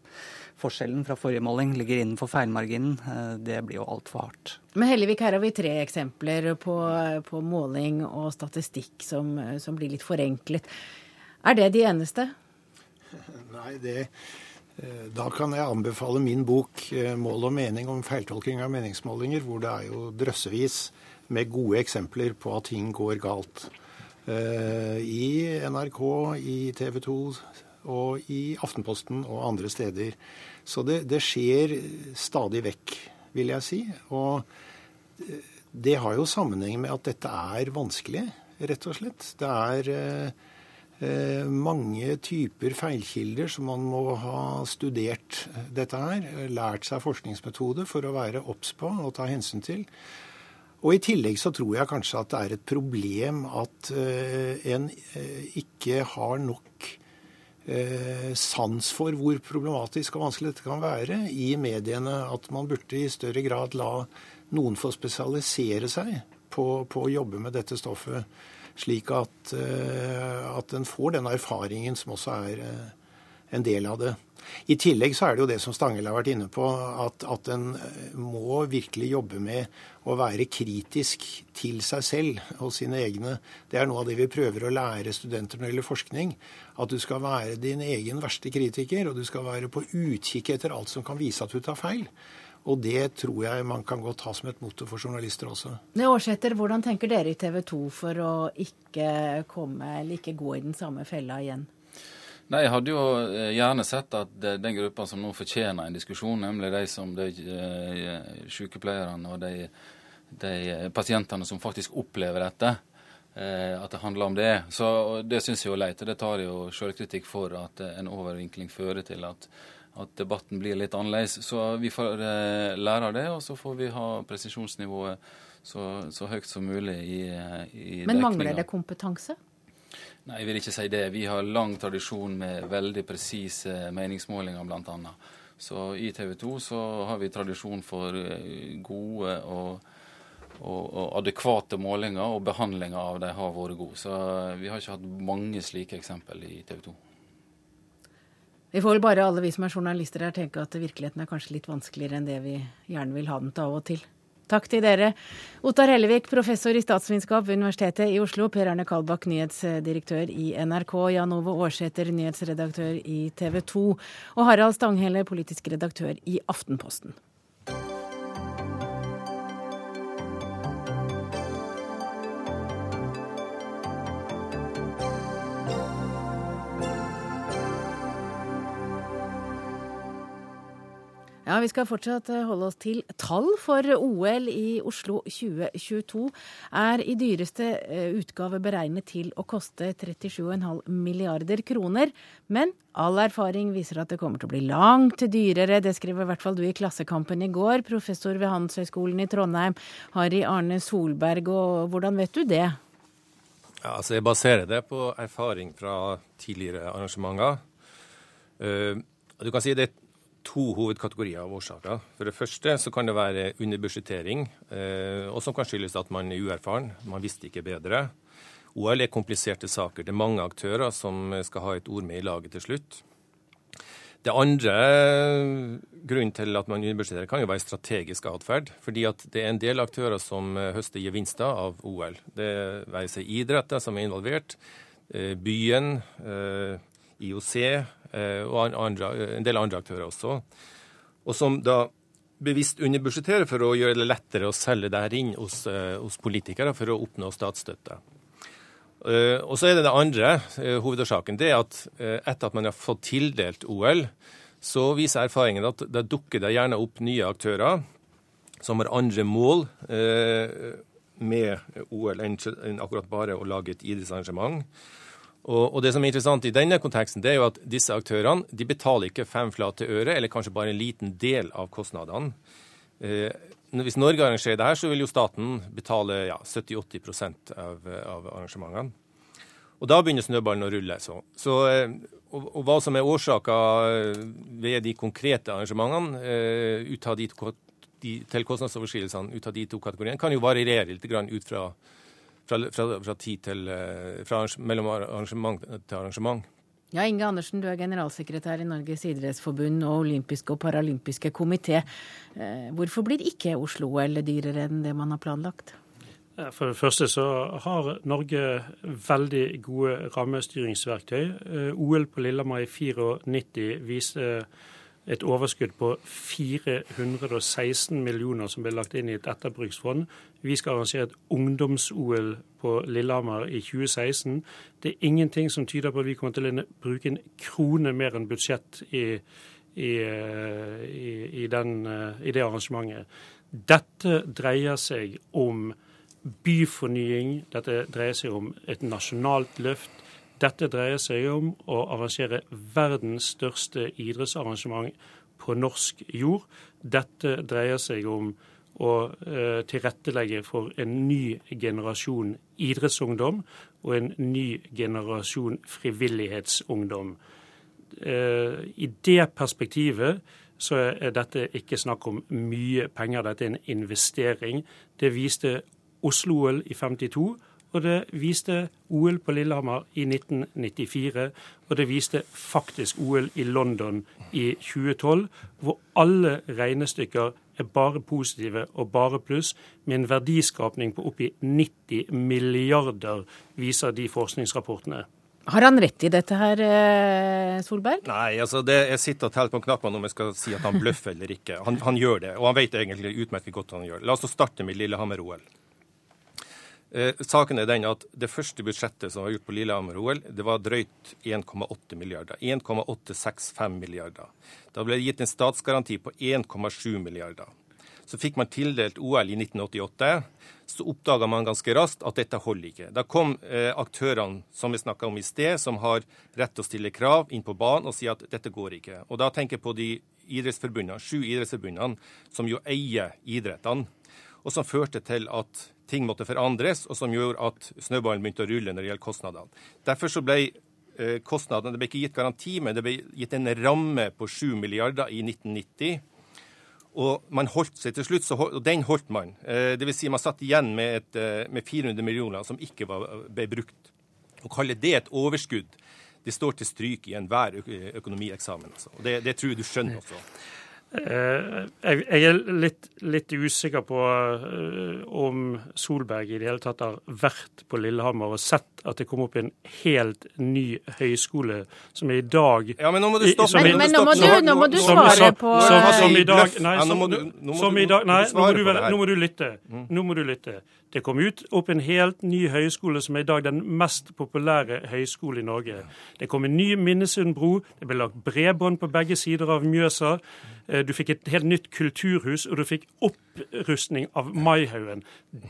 forskjellen fra forrige måling ligger innenfor feilmarginen, det blir jo altfor hardt. Men Hellevik, her har vi tre eksempler på, på måling og statistikk som, som, blir litt forenklet. Er det de eneste? Nei, det eh, da kan jeg anbefale min bok eh, 'Mål og mening om feiltolking av meningsmålinger', hvor det er jo drøssevis med gode eksempler på at ting går galt. I NRK, i TV 2, og i Aftenposten og andre steder. Så det, det skjer stadig vekk, vil jeg si. Og det har jo sammenheng med at dette er vanskelig, rett og slett. Det er eh, mange typer feilkilder som man må ha studert dette her. Lært seg forskningsmetode for å være obs på og ta hensyn til. Og I tillegg så tror jeg kanskje at det er et problem at eh, en eh, ikke har nok eh, sans for hvor problematisk og vanskelig dette kan være i mediene. At man burde i større grad la noen få spesialisere seg på, på å jobbe med dette stoffet. Slik at, eh, at en får den erfaringen som også er eh, en del av det. I tillegg så er det jo det som Stangel har vært inne på, at, at en eh, må virkelig jobbe med å være kritisk til seg selv og sine egne. Det er noe av det vi prøver å lære studenter når det gjelder forskning. At du skal være din egen verste kritiker, og du skal være på utkikk etter alt som kan vise at du tar feil. Og det tror jeg man kan godt ha som et motto for journalister også. Årsetter, hvordan tenker dere i TV 2 for å ikke komme, eller ikke gå i den samme fella igjen? Nei, Jeg hadde jo eh, gjerne sett at den gruppa som nå fortjener en diskusjon, nemlig de som de uh, sykepleierne og de, de, pasientene som faktisk opplever dette, at det handler om det. Så Det syns jeg er leit. og Det tar jeg jo selvkritikk for at en overvinkling fører til at, at debatten blir litt annerledes. Så vi får lære av det, og så får vi ha presisjonsnivået så, så høyt som mulig i, i Men mangler det kompetanse? Nei, jeg vil ikke si det. Vi har lang tradisjon med veldig presise meningsmålinger, bl.a. Så i TV 2 så har vi tradisjon for eh, gode og, og, og adekvate målinger, og behandlinga av dem har vært god. Så vi har ikke hatt mange slike eksempel i TV 2. Vi får vel bare alle vi som er journalister her tenke at virkeligheten er kanskje litt vanskeligere enn det vi gjerne vil ha den til av og til. Takk til dere. Ottar Hellevik, professor i statsvitenskap ved Universitetet i Oslo. Per Arne Kalbakk, nyhetsdirektør i NRK. Jan Ove Aarsæter, nyhetsredaktør i TV 2. Og Harald Stanghelle, politisk redaktør i Aftenposten. Vi skal fortsatt eh, holde oss til tall, for OL i Oslo 2022 er i dyreste eh, utgave beregnet til å koste 37,5 milliarder kroner. Men all erfaring viser at det kommer til å bli langt dyrere. Det skriver i hvert fall du i Klassekampen i går, professor ved Handelshøyskolen i Trondheim, Harry Arne Solberg. Og hvordan vet du det? Ja, altså Jeg baserer det på erfaring fra tidligere arrangementer. Uh, du kan si det to hovedkategorier av årsaker. For det første så kan det være underbudsjettering, eh, og som kan skyldes at man er uerfaren. Man visste ikke bedre. OL er kompliserte saker. Det er mange aktører som skal ha et ord med i laget til slutt. Det andre grunnen til at man underbudsjetterer, kan jo være strategisk atferd. Fordi at det er en del aktører som høster gevinster av OL. Det være seg idretter som er involvert, byen, IOC og andre, en del andre aktører også. Og som da bevisst underbudsjetterer for å gjøre det lettere å selge det her inn hos, hos politikere for å oppnå statsstøtte. Og så er det det andre hovedårsaken. Det er at etter at man har fått tildelt OL, så viser erfaringen at det dukker det gjerne opp nye aktører som har andre mål med OL enn akkurat bare å lage et idrettsarrangement. Og, og, det som er interessant i denne konteksten, det er jo at disse aktørene de betaler ikke fem flate øre, eller kanskje bare en liten del av kostnadene. Hvis Norge arrangerer det her, så vil jo staten betale ja, 70-80 av, av arrangementene. Og da begynner snøballen å rulle. Så. Så, eh, og, og, hva som er årsaka eh, ved de konkrete arrangementene eh, ut av de, de, til kostnadsoverskridelsene ut av de to kategoriene, kan jo variere litt ut fra, fra, fra, fra tid til, fra mellom arrangement til arrangement. Ja, Inge Andersen, du er generalsekretær i Norges idrettsforbund og olympiske og paralympiske komité. Eh, hvorfor blir ikke Oslo-OL dyrere enn det man har planlagt? For det første så har Norge veldig gode rammestyringsverktøy. Eh, OL på Lillehammer i 94 viste et overskudd på 416 millioner som ble lagt inn i et etterbruksfond. Vi skal arrangere et ungdoms-OL på Lillehammer i 2016. Det er ingenting som tyder på at vi kommer til å bruke en krone mer enn budsjett i, i, i, i den, det arrangementet. Dette dreier seg om byfornying, dette dreier seg om et nasjonalt løft. Dette dreier seg om å arrangere verdens største idrettsarrangement på norsk jord. Dette dreier seg om å eh, tilrettelegge for en ny generasjon idrettsungdom og en ny generasjon frivillighetsungdom. Eh, I det perspektivet så er dette ikke snakk om mye penger, dette er en investering. Det viste Oslo-OL i 52 og det viste OL på Lillehammer i 1994, og det viste faktisk OL i London i 2012, hvor alle regnestykker er bare positive og bare pluss, med en verdiskapning på oppi 90 milliarder, viser de forskningsrapportene. Har han rett i dette her, eh, Solberg? Nei, altså det, jeg sitter og teller på knappene om jeg skal si at han bløffer eller ikke. Han, han gjør det, og han vet egentlig utmerket godt hva han gjør. La oss starte med Lillehammer-OL. Eh, saken er den at Det første budsjettet som var gjort på Lillehammer-OL, det var drøyt 1,8 milliarder. 1,865 milliarder. Da ble det gitt en statsgaranti på 1,7 milliarder. Så fikk man tildelt OL i 1988. Så oppdaga man ganske raskt at dette holder ikke. Da kom eh, aktørene som vi snakka om i sted, som har rett til å stille krav, inn på banen og si at dette går ikke. Og Da tenker jeg på de idrettsforbundene, sju idrettsforbundene som jo eier idrettene, og som førte til at ting måtte forandres, og som gjorde at snøballen begynte å rulle når det gjelder kostnadene. Derfor så ble eh, kostnadene Det ble ikke gitt garanti, men det ble gitt en ramme på 7 milliarder i 1990. Og man holdt seg til slutt, og den holdt man. Eh, Dvs. Si man satt igjen med, et, eh, med 400 millioner som ikke var, ble brukt. Å kalle det et overskudd, det står til stryk i enhver økonomieksamen. Altså. Og det, det tror jeg du skjønner også. Eh, jeg, er litt, litt usikker på uh, om Solberg i det hele tatt har vært på Lillehammer og sett at det kom opp en helt ny høyskole som er i dag Ja, Men nå må du stoppe. Men, men nå, må du, nå må du svare på Som, som i dag Nei, som, som i dag, nei nå, må du, nå må du lytte. Mm. Nå må du lytte. Det kom ut opp en helt ny høyskole som er i dag den mest populære høyskole i Norge. Det kom en ny Minnesund bro, det ble lagt bredbånd på begge sider av Mjøsa. Eh, du fikk et helt nytt kulturhus, og du fikk opprustning av Maihaugen.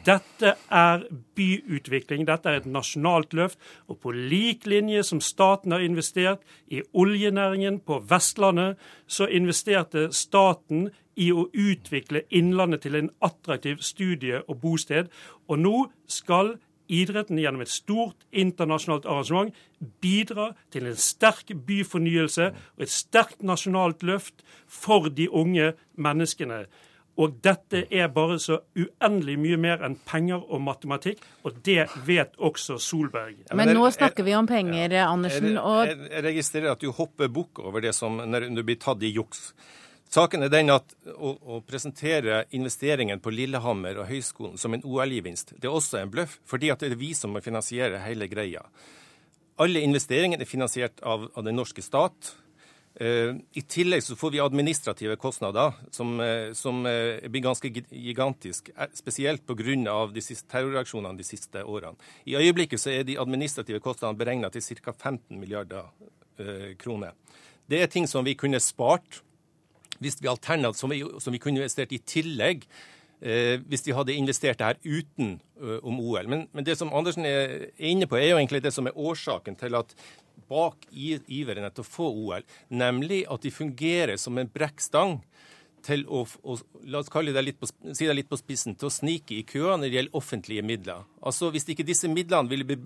Dette er byutvikling, dette er et nasjonalt løft. Og på lik linje som staten har investert i oljenæringen på Vestlandet, så investerte staten i å utvikle Innlandet til en attraktiv studie- og bosted. Og nå skal idretten gjennom et stort internasjonalt arrangement bidra til en sterk byfornyelse og et sterkt nasjonalt løft for de unge menneskene. Og dette er bare så uendelig mye mer enn penger og matematikk, og det vet også Solberg. Men nå snakker vi om penger, Andersen. Og... Jeg, jeg, registrerer at du hopper bukk over det som når du blir tatt i juks. Saken er den at å, å, presentere investeringen på Lillehammer og høyskolen som en OL-gevinst, det er også en bløff, fordi det er vi som må finansiere hele greia. Alle investeringene er finansiert av, av den norske stat. Uh, I tillegg så får vi administrative kostnader som, uh, som uh, blir ganske gigantisk, spesielt pga. terrorreaksjonene de siste årene. I øyeblikket så er de administrative kostnadene beregna til ca. 15 milliarder kroner. Det er ting som vi kunne spart hvis vi alternativt som, som vi kunne investert i tillegg eh, hvis de hadde investert det her uten uh, om OL. Men, men, det som Andersen er inne på, er jo egentlig det som er årsaken til at bak iveren etter å få OL, nemlig at de fungerer som en brekkstang til å, å la oss kalle det litt på, si det litt på spissen, til å snike i køene når det gjelder offentlige midler. Altså Hvis ikke disse midlene ville ble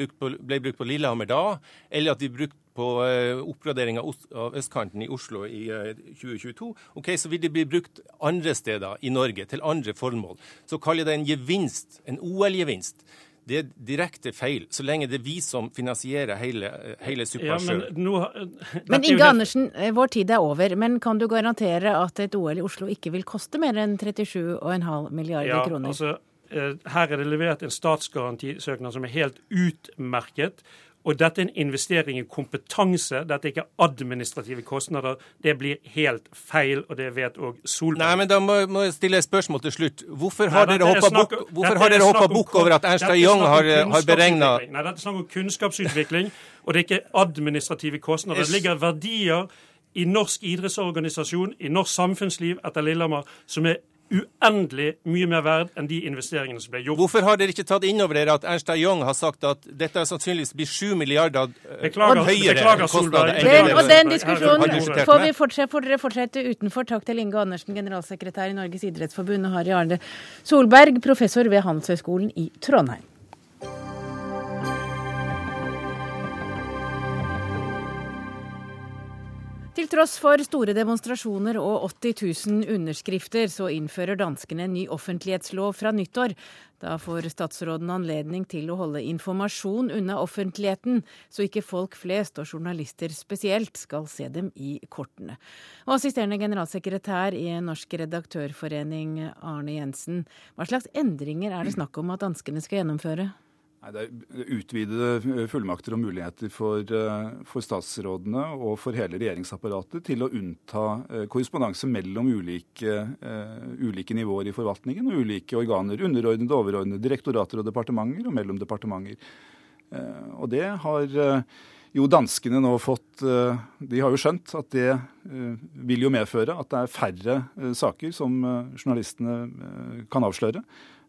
brukt på Lillehammer da, eller at de ble brukt på uh, oppgradering av, østkanten i Oslo i uh, eh, 2022, ok, så vil de bli brukt andre steder i Norge til andre formål. Så kaller jeg det en gevinst, en OL-gevinst. Det er direkte feil, så lenge det er vi som finansierer hele, hele suppa sjøl. Ja, men, men Inge Andersen, eh, vår tid er over. Men kan du garantere at et OL i Oslo ikke vil koste mer enn 37,5 milliarder ja, kroner? Altså, eh, her er det levert en statsgarantisøknad som er helt utmerket. Og dette er en investering i kompetanse, dette er ikke administrative kostnader. Det blir helt feil, og det vet òg Solberg. Nei, men da må, må jeg stille et spørsmål til slutt. Hvorfor har Nei, dere hoppa bukk over at Ernst Young har, har beregna Nei, dette er snakk om kunnskapsutvikling, og det er ikke administrative kostnader. Det ligger verdier i norsk idrettsorganisasjon, i norsk samfunnsliv etter Lillehammer, som er uendelig mye mer verd enn de investeringene som ble gjort. Hvorfor har dere ikke tatt inn over dere at Ernst Young har sagt at dette sannsynligvis blir 7 milliarder eh, beklager, høyere beklager, kostnader enn det Og den diskusjonen får, vi fortsette, får dere fortsette utenfor. Takk til Inge Andersen, generalsekretær i Norges idrettsforbund, og Harry Arne Solberg, professor ved Handelshøyskolen i Trondheim. Til tross for store demonstrasjoner og 80 000 underskrifter, så innfører danskene en ny offentlighetslov fra nyttår. Da får statsråden anledning til å holde informasjon unna offentligheten, så ikke folk flest og journalister spesielt skal se dem i kortene. Og assisterende generalsekretær i Norsk redaktørforening, Arne Jensen, hva slags endringer er det snakk om at danskene skal gjennomføre? Nei, det er utvidede fullmakter og muligheter for, eh, for, statsrådene og for hele regjeringsapparatet til å unnta eh, korrespondanse mellom ulike, uh, ulike, nivåer i forvaltningen og ulike organer. Underordnede, overordnede, direktorater og departementer og mellom departementer. Uh, og det har uh, jo danskene nå fått De har jo skjønt at det vil jo medføre at det er færre saker som journalistene kan avsløre.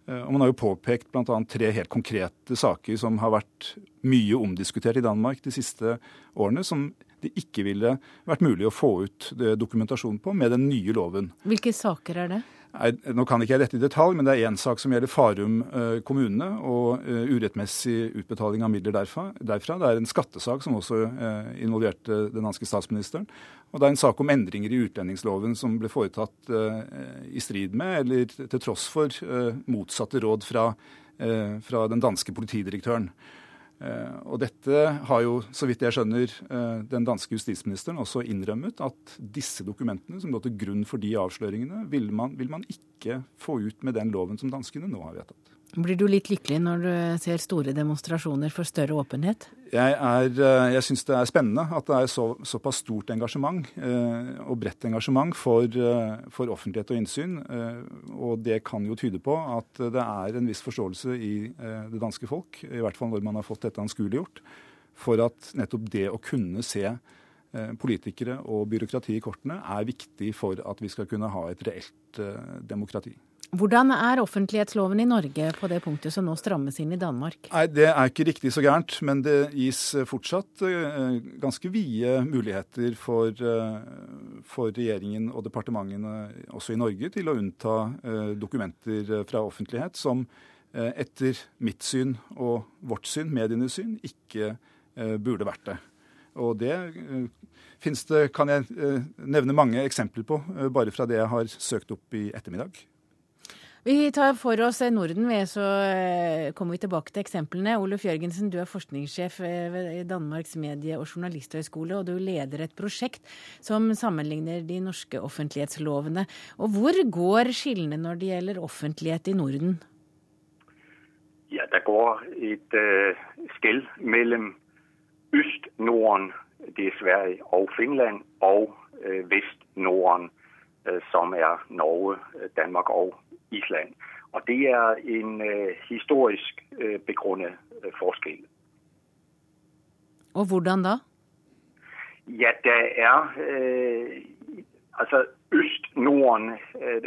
Eh, og Man har jo påpekt bl.a. tre helt konkrete saker som har vært mye omdiskutert i Danmark de siste årene, som det ikke ville vært mulig å få ut eh, dokumentasjon på med den nye loven. Hvilke saker er det? Nei, nå kan ikke jeg dette i detalj, men det er én sak som gjelder Farum eh, kommune og eh, urettmessig utbetaling av midler derfra, derfra. Det er en skattesak som også eh, involverte den danske statsministeren. Og det er en sak om endringer i utlendingsloven som ble foretatt eh, i strid med, eller til tross for, eh, motsatte råd fra, eh, fra den danske politidirektøren. Eh, og dette har jo, så vidt jeg skjønner, eh, den danske justisministeren også innrømmet at disse dokumentene som lå til grunn for de avsløringene, vil man, vil man ikke få ut med den loven som danskene nå har vedtatt. Blir du litt lykkelig når du ser store demonstrasjoner for større åpenhet? Jeg, er, eh, jeg syns det er spennende at det er så, såpass stort engasjement eh, og bredt engasjement for, eh, for, offentlighet og innsyn. Og det kan jo tyde på at det er en viss forståelse i det danske folk, i hvert fall når man har fått dette anskueliggjort, for at nettopp det å kunne se politikere og byråkrati i kortene er viktig for at vi skal kunne ha et reelt demokrati. Hvordan er offentlighetsloven i Norge på det punktet som nå strammes inn i Danmark? Nei, Det er ikke riktig så gærent, men det gis fortsatt eh, ganske vide muligheter for, eh, for regjeringen og departementene også i Norge til å unnta eh, dokumenter fra offentlighet som etter mitt syn og vårt syn, medienes syn, ikke burde vært det. Og det finnes det, kan jeg nevne mange eksempler på, bare fra det jeg har søkt opp i ettermiddag. Vi tar for oss Norden, ved, så eh, kommer vi tilbake til eksemplene. Oluf Jørgensen, du er forskningssjef eh, ved Danmarks medie- og journalisthøgskole, og du leder et prosjekt som sammenligner de norske offentlighetslovene. Og hvor går skillene når det gjelder offentlighet i Norden? Ja, Der går et uh, skell mellom Øst-Norden, det er Sverige og Finland, og uh, Vest-Norden, som er Norge, Danmark og Island. Og det er en uh, historisk uh, begrunnet uh, forskel. Og hvordan da? Ja, der er altså Øst-Norden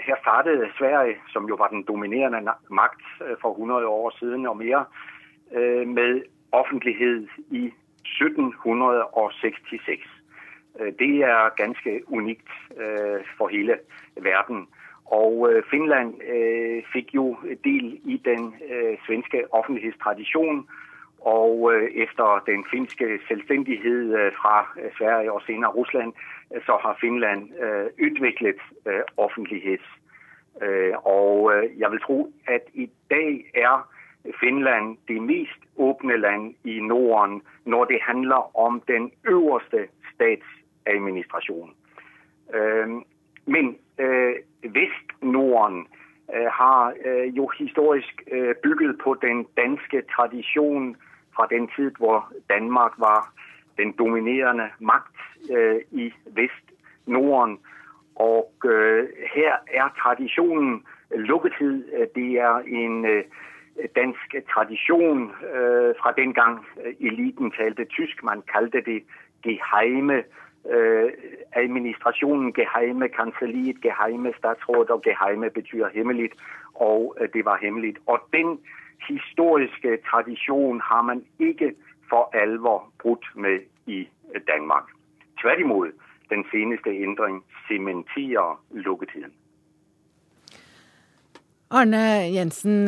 Her startet Sverige, som jo var den dominerende makt for 100 år siden og mere, med offentlighet i 1766. Det er ganske unikt for hele verden. Og øh, Finland øh, fikk jo del i den øh, svenske offentlighetstradisjonen. Og etter den finske selvstendighet fra Sverige og senere Russland, så har Finland utviklet offentlighet. Og jeg vil tro at i dag er Finland det mest åpne land i Norden når det handler om den øverste statsadministrasjon. Men Vest-Norden har jo historisk bygget på den danske tradisjon fra den tid hvor Danmark var den dominerende makt i Vest-Norden. Og her er tradisjonen lukketid. Det er en dansk tradisjon fra den gang eliten talte tysk. Man kalte det geheime administrasjonen, geheime kanselliet, geheime statsråd, og geheime betyr hemmelig, og det var hemmelig. Og den historiske tradisjon har man ikke for alvor brutt med i Danmark. Tvert imot, den seneste endring sementerer lukketiden. Arne Jensen,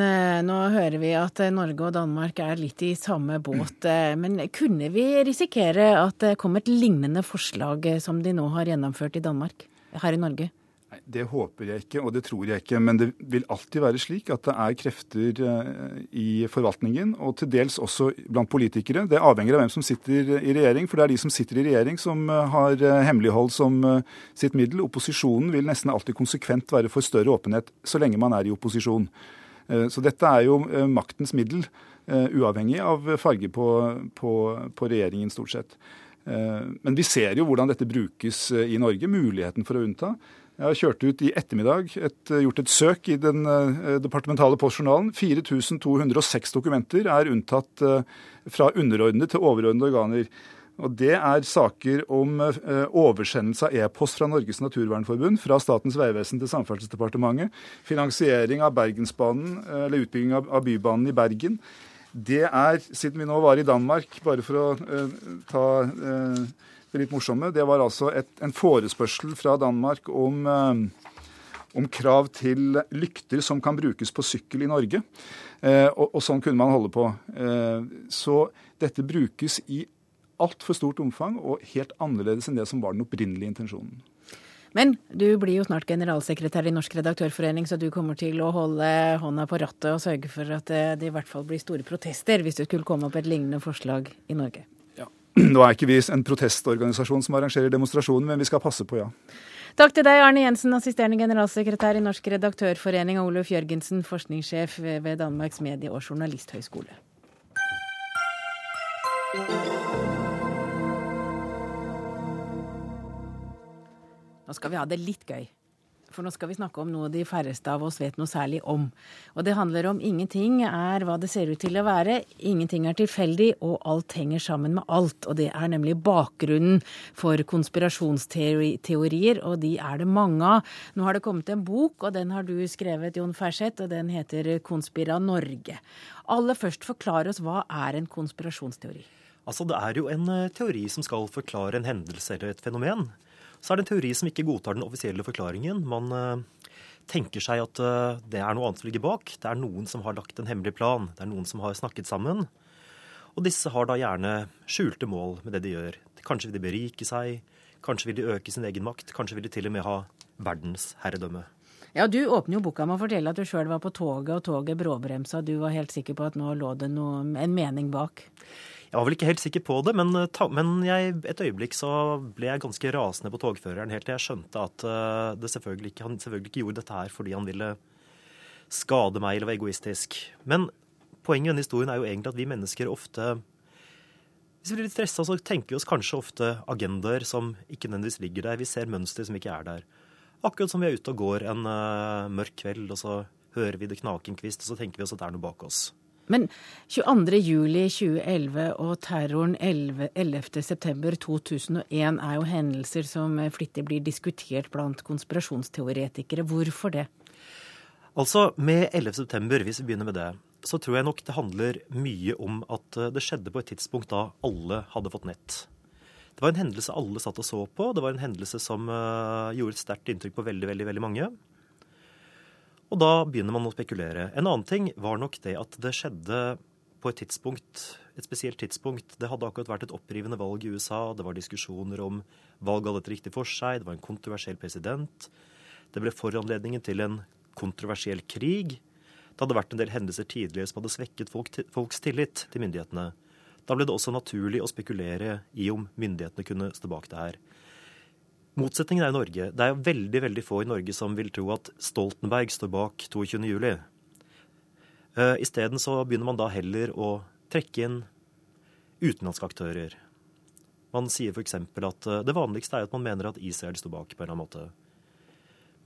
nå hører vi at Norge og Danmark er litt i samme båt. Men kunne vi risikere at det kom et lignende forslag som de nå har gjennomført i Danmark, her i Norge? Nei, Det håper jeg ikke, og det tror jeg ikke. Men det vil alltid være slik at det er krefter i forvaltningen, og til dels også blant politikere. Det avhenger av hvem som sitter i regjering, for det er de som sitter i regjering som har hemmelighold som sitt middel. Opposisjonen vil nesten alltid konsekvent være for større åpenhet så lenge man er i opposisjon. Så dette er jo maktens middel, uavhengig av farge på, på, på regjeringen, stort sett. Men vi ser jo hvordan dette brukes i Norge, muligheten for å unnta. Jeg har kjørt ut i ettermiddag, et, gjort et søk i den uh, departementale postjournalen. 4206 dokumenter er unntatt uh, fra underordnede til overordnede organer. Og Det er saker om oversendelse av e-post fra Norges naturvernforbund, fra Statens vegvesen til Samferdselsdepartementet, finansiering av Bergensbanen, eller utbygging av Bybanen i Bergen. Det er, siden vi nå var i Danmark, bare for å ta det litt morsomme, det var altså et, en forespørsel fra Danmark om, eh, om, krav til lykter som kan brukes på sykkel i Norge. Eh, og, og, sånn kunne man holde på. Eh, så dette brukes i altfor stort omfang og helt annerledes enn det som var den opprinnelige intensjonen. Men du blir jo snart generalsekretær i Norsk redaktørforening, så du kommer til å holde hånda på rattet og sørge for at det i hvert fall blir store protester hvis du skulle komme opp et lignende forslag i Norge. Nå er ikke vi en protestorganisasjon som arrangerer demonstrasjoner, men vi skal passe på, ja. Takk til deg, Arne Jensen, assisterende generalsekretær i Norsk redaktørforening, og Oluf Jørgensen, forskningssjef ved Danmarks medie- og journalisthøgskole. Nå skal vi ha det litt gøy. For nå skal vi snakke om noe de færreste av oss vet noe særlig om. Og det handler om ingenting er hva det ser ut til å være, ingenting er tilfeldig, og alt henger sammen med alt. Og det er nemlig bakgrunnen for konspirasjonsteorier, og de er det mange av. Nå har det kommet en bok, og den har du skrevet, Jon Ferseth, og den heter Konspira Norge. Aller først, forklar oss hva er en konspirasjonsteori? Altså, Det er jo en teori som skal forklare en hendelse eller et fenomen så er det en teori som ikke godtar den offisielle forklaringen. Man uh, tenker seg at uh, det er noe annet som ligger bak. Det er noen som har lagt en hemmelig plan. Det er noen som har snakket sammen. Og disse har da gjerne skjulte mål med det de gjør. Kanskje vil de berike seg, kanskje vil de øke sin egen makt, kanskje vil de til og med ha verdensherredømme. Ja, Du åpner jo boka med å fortelle at du sjøl var på toget, og toget bråbremsa. Du var helt sikker på at nå lå det noe, en mening bak? Jeg var vel ikke helt sikker på det, men, men jeg, et øyeblikk så ble jeg ganske rasende på togføreren helt til jeg skjønte at det selvfølgelig ikke, han selvfølgelig ikke gjorde dette her fordi han ville skade meg eller være egoistisk. Men poenget i denne historien er jo egentlig at vi mennesker ofte hvis vi blir litt stressa, så tenker vi oss kanskje ofte agendaer som ikke nødvendigvis ligger der. Vi ser mønster som ikke er der. Akkurat som vi er ute og går en uh, mørk kveld, og så hører vi det knake en kvist, og så tenker vi oss at det er noe bak oss. Men 22.07.2011 og terroren 11.9.2001 er jo hendelser som flittig blir diskutert blant konspirasjonsteoretikere. Hvorfor det? Altså, Med 11.9., hvis vi begynner med det, så tror jeg nok det handler mye om at eh, det skjedde på et tidspunkt da alle hadde fått nett. Det var en hendelse alle satt og så på. Det var en hendelse som uh, gjorde et sterkt inntrykk på veldig, veldig, veldig mange. Og da begynner man å spekulere. En annen ting var nok det at det skjedde på et tidspunkt, et spesielt tidspunkt. Det hadde akkurat vært et opprivende valg i USA. Det var diskusjoner om valg hadde et riktig for seg. Det var en kontroversiell president. Det ble foranledningen til en kontroversiell krig. Det hadde vært en del hendelser tidligere som hadde svekket folk, folks tillit til myndighetene. Da ble det også naturlig å spekulere i om myndighetene kunne stå bak det her. Motsetningen er i Norge. Det er veldig veldig få i Norge som vil tro at Stoltenberg står bak 22.07. Uh, Isteden så begynner man da heller å trekke inn utenlandske aktører. Man sier f.eks. at uh, det vanligste er at man mener at Israel står bak på en eller annen måte.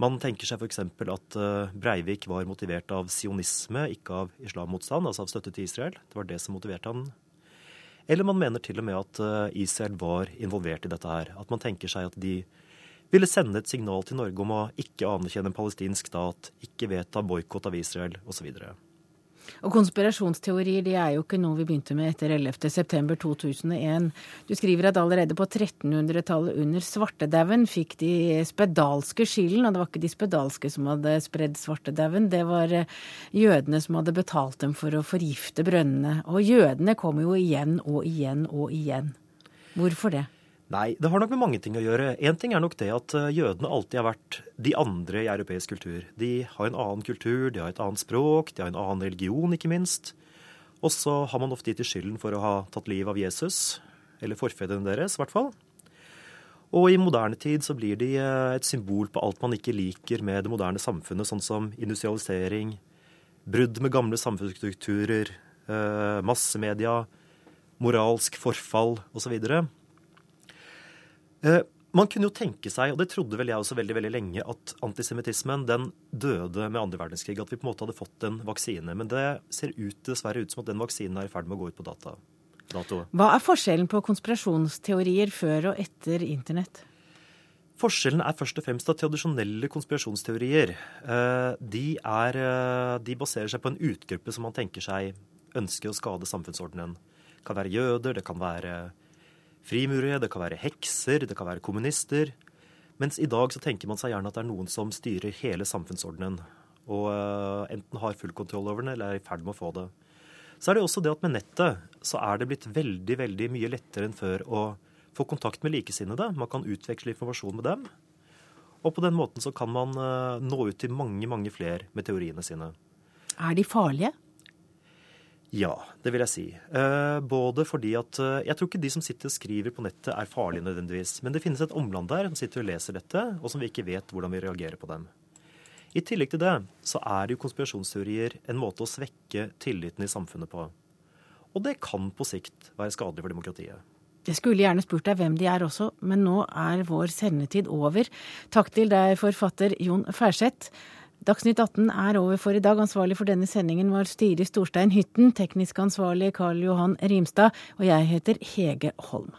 Man tenker seg f.eks. at uh, Breivik var motivert av sionisme, ikke av islammotstand, altså av støtte til Israel. Det var det som motiverte han eller man mener til og med at eh, Israel var involvert i dette her. At man tenker seg at de ville sende et signal til Norge om å ikke anerkjenne en palestinsk stat, ikke vedta boikott av Israel osv. Og konspirasjonsteorier det er jo ikke noe vi begynte med etter 11.9.2001. Du skriver at allerede på 1300-tallet under svartedauden fikk de spedalske skylden. Og det var ikke de spedalske som hadde spredd svartedauden, det var eh, jødene som hadde betalt dem for å forgifte brønnene. Og jødene kom jo igjen og igjen og igjen. Hvorfor det? Nei, det har nok med mange ting å gjøre. Én ting er nok det at eh, jødene alltid har vært de andre i europeisk kultur. De har en annen kultur, de har et annet språk, de har en annen religion, ikke minst. Og så har man ofte gitt dem skylden for å ha tatt livet av Jesus, eller forfedrene deres, i hvert fall. Og i moderne tid så blir de eh, et symbol på alt man ikke liker med det moderne samfunnet, sånn som industrialisering, brudd med gamle samfunnsstrukturer, eh, massemedia, moralsk forfall osv. Eh, man kunne jo tenke seg, og det trodde vel jeg også veldig veldig lenge, at antisemittismen den døde med andre verdenskrig. At vi på en måte hadde fått en vaksine. Men det ser ut, dessverre ut som at den vaksinen er i ferd med å gå ut på data. Dato. Hva er forskjellen på konspirasjonsteorier før og etter internett? Forskjellen er først og fremst at tradisjonelle konspirasjonsteorier eh, de, er, eh, de baserer seg på en utgruppe som man tenker seg ønsker å skade samfunnsordenen. Det kan være jøder, det kan være frimurere, det kan være hekser, det kan være kommunister. Mens i dag så tenker man seg gjerne at det er noen som styrer hele samfunnsordenen. Og uh, enten har full kontroll over den, eller er i ferd med å få det. Så er det også det at med nettet så er det blitt veldig, veldig mye lettere enn før å få kontakt med likesinnede. Man kan utveksle informasjon med dem. Og på den måten så kan man uh, nå ut til mange, mange flere med teoriene sine. Er de farlige? Ja, det vil jeg si. Eh, både fordi at eh, Jeg tror ikke de som sitter og skriver på nettet er farlige nødvendigvis. Men det finnes et omland der som sitter og leser dette, og som vi ikke vet hvordan vi reagerer på dem. I tillegg til det så er jo konspirasjonsteorier en måte å svekke tilliten i samfunnet på. Og det kan på sikt være skadelig for demokratiet. Jeg skulle gjerne spurt deg hvem de er også, men nå er vår sendetid over. Takk til deg, forfatter Jon Færseth. Dagsnytt 18 er over for i dag. Ansvarlig for denne sendingen var Stiri Storstein Hytten, teknisk ansvarlig Karl Johan Rimstad, og jeg heter Hege Holm.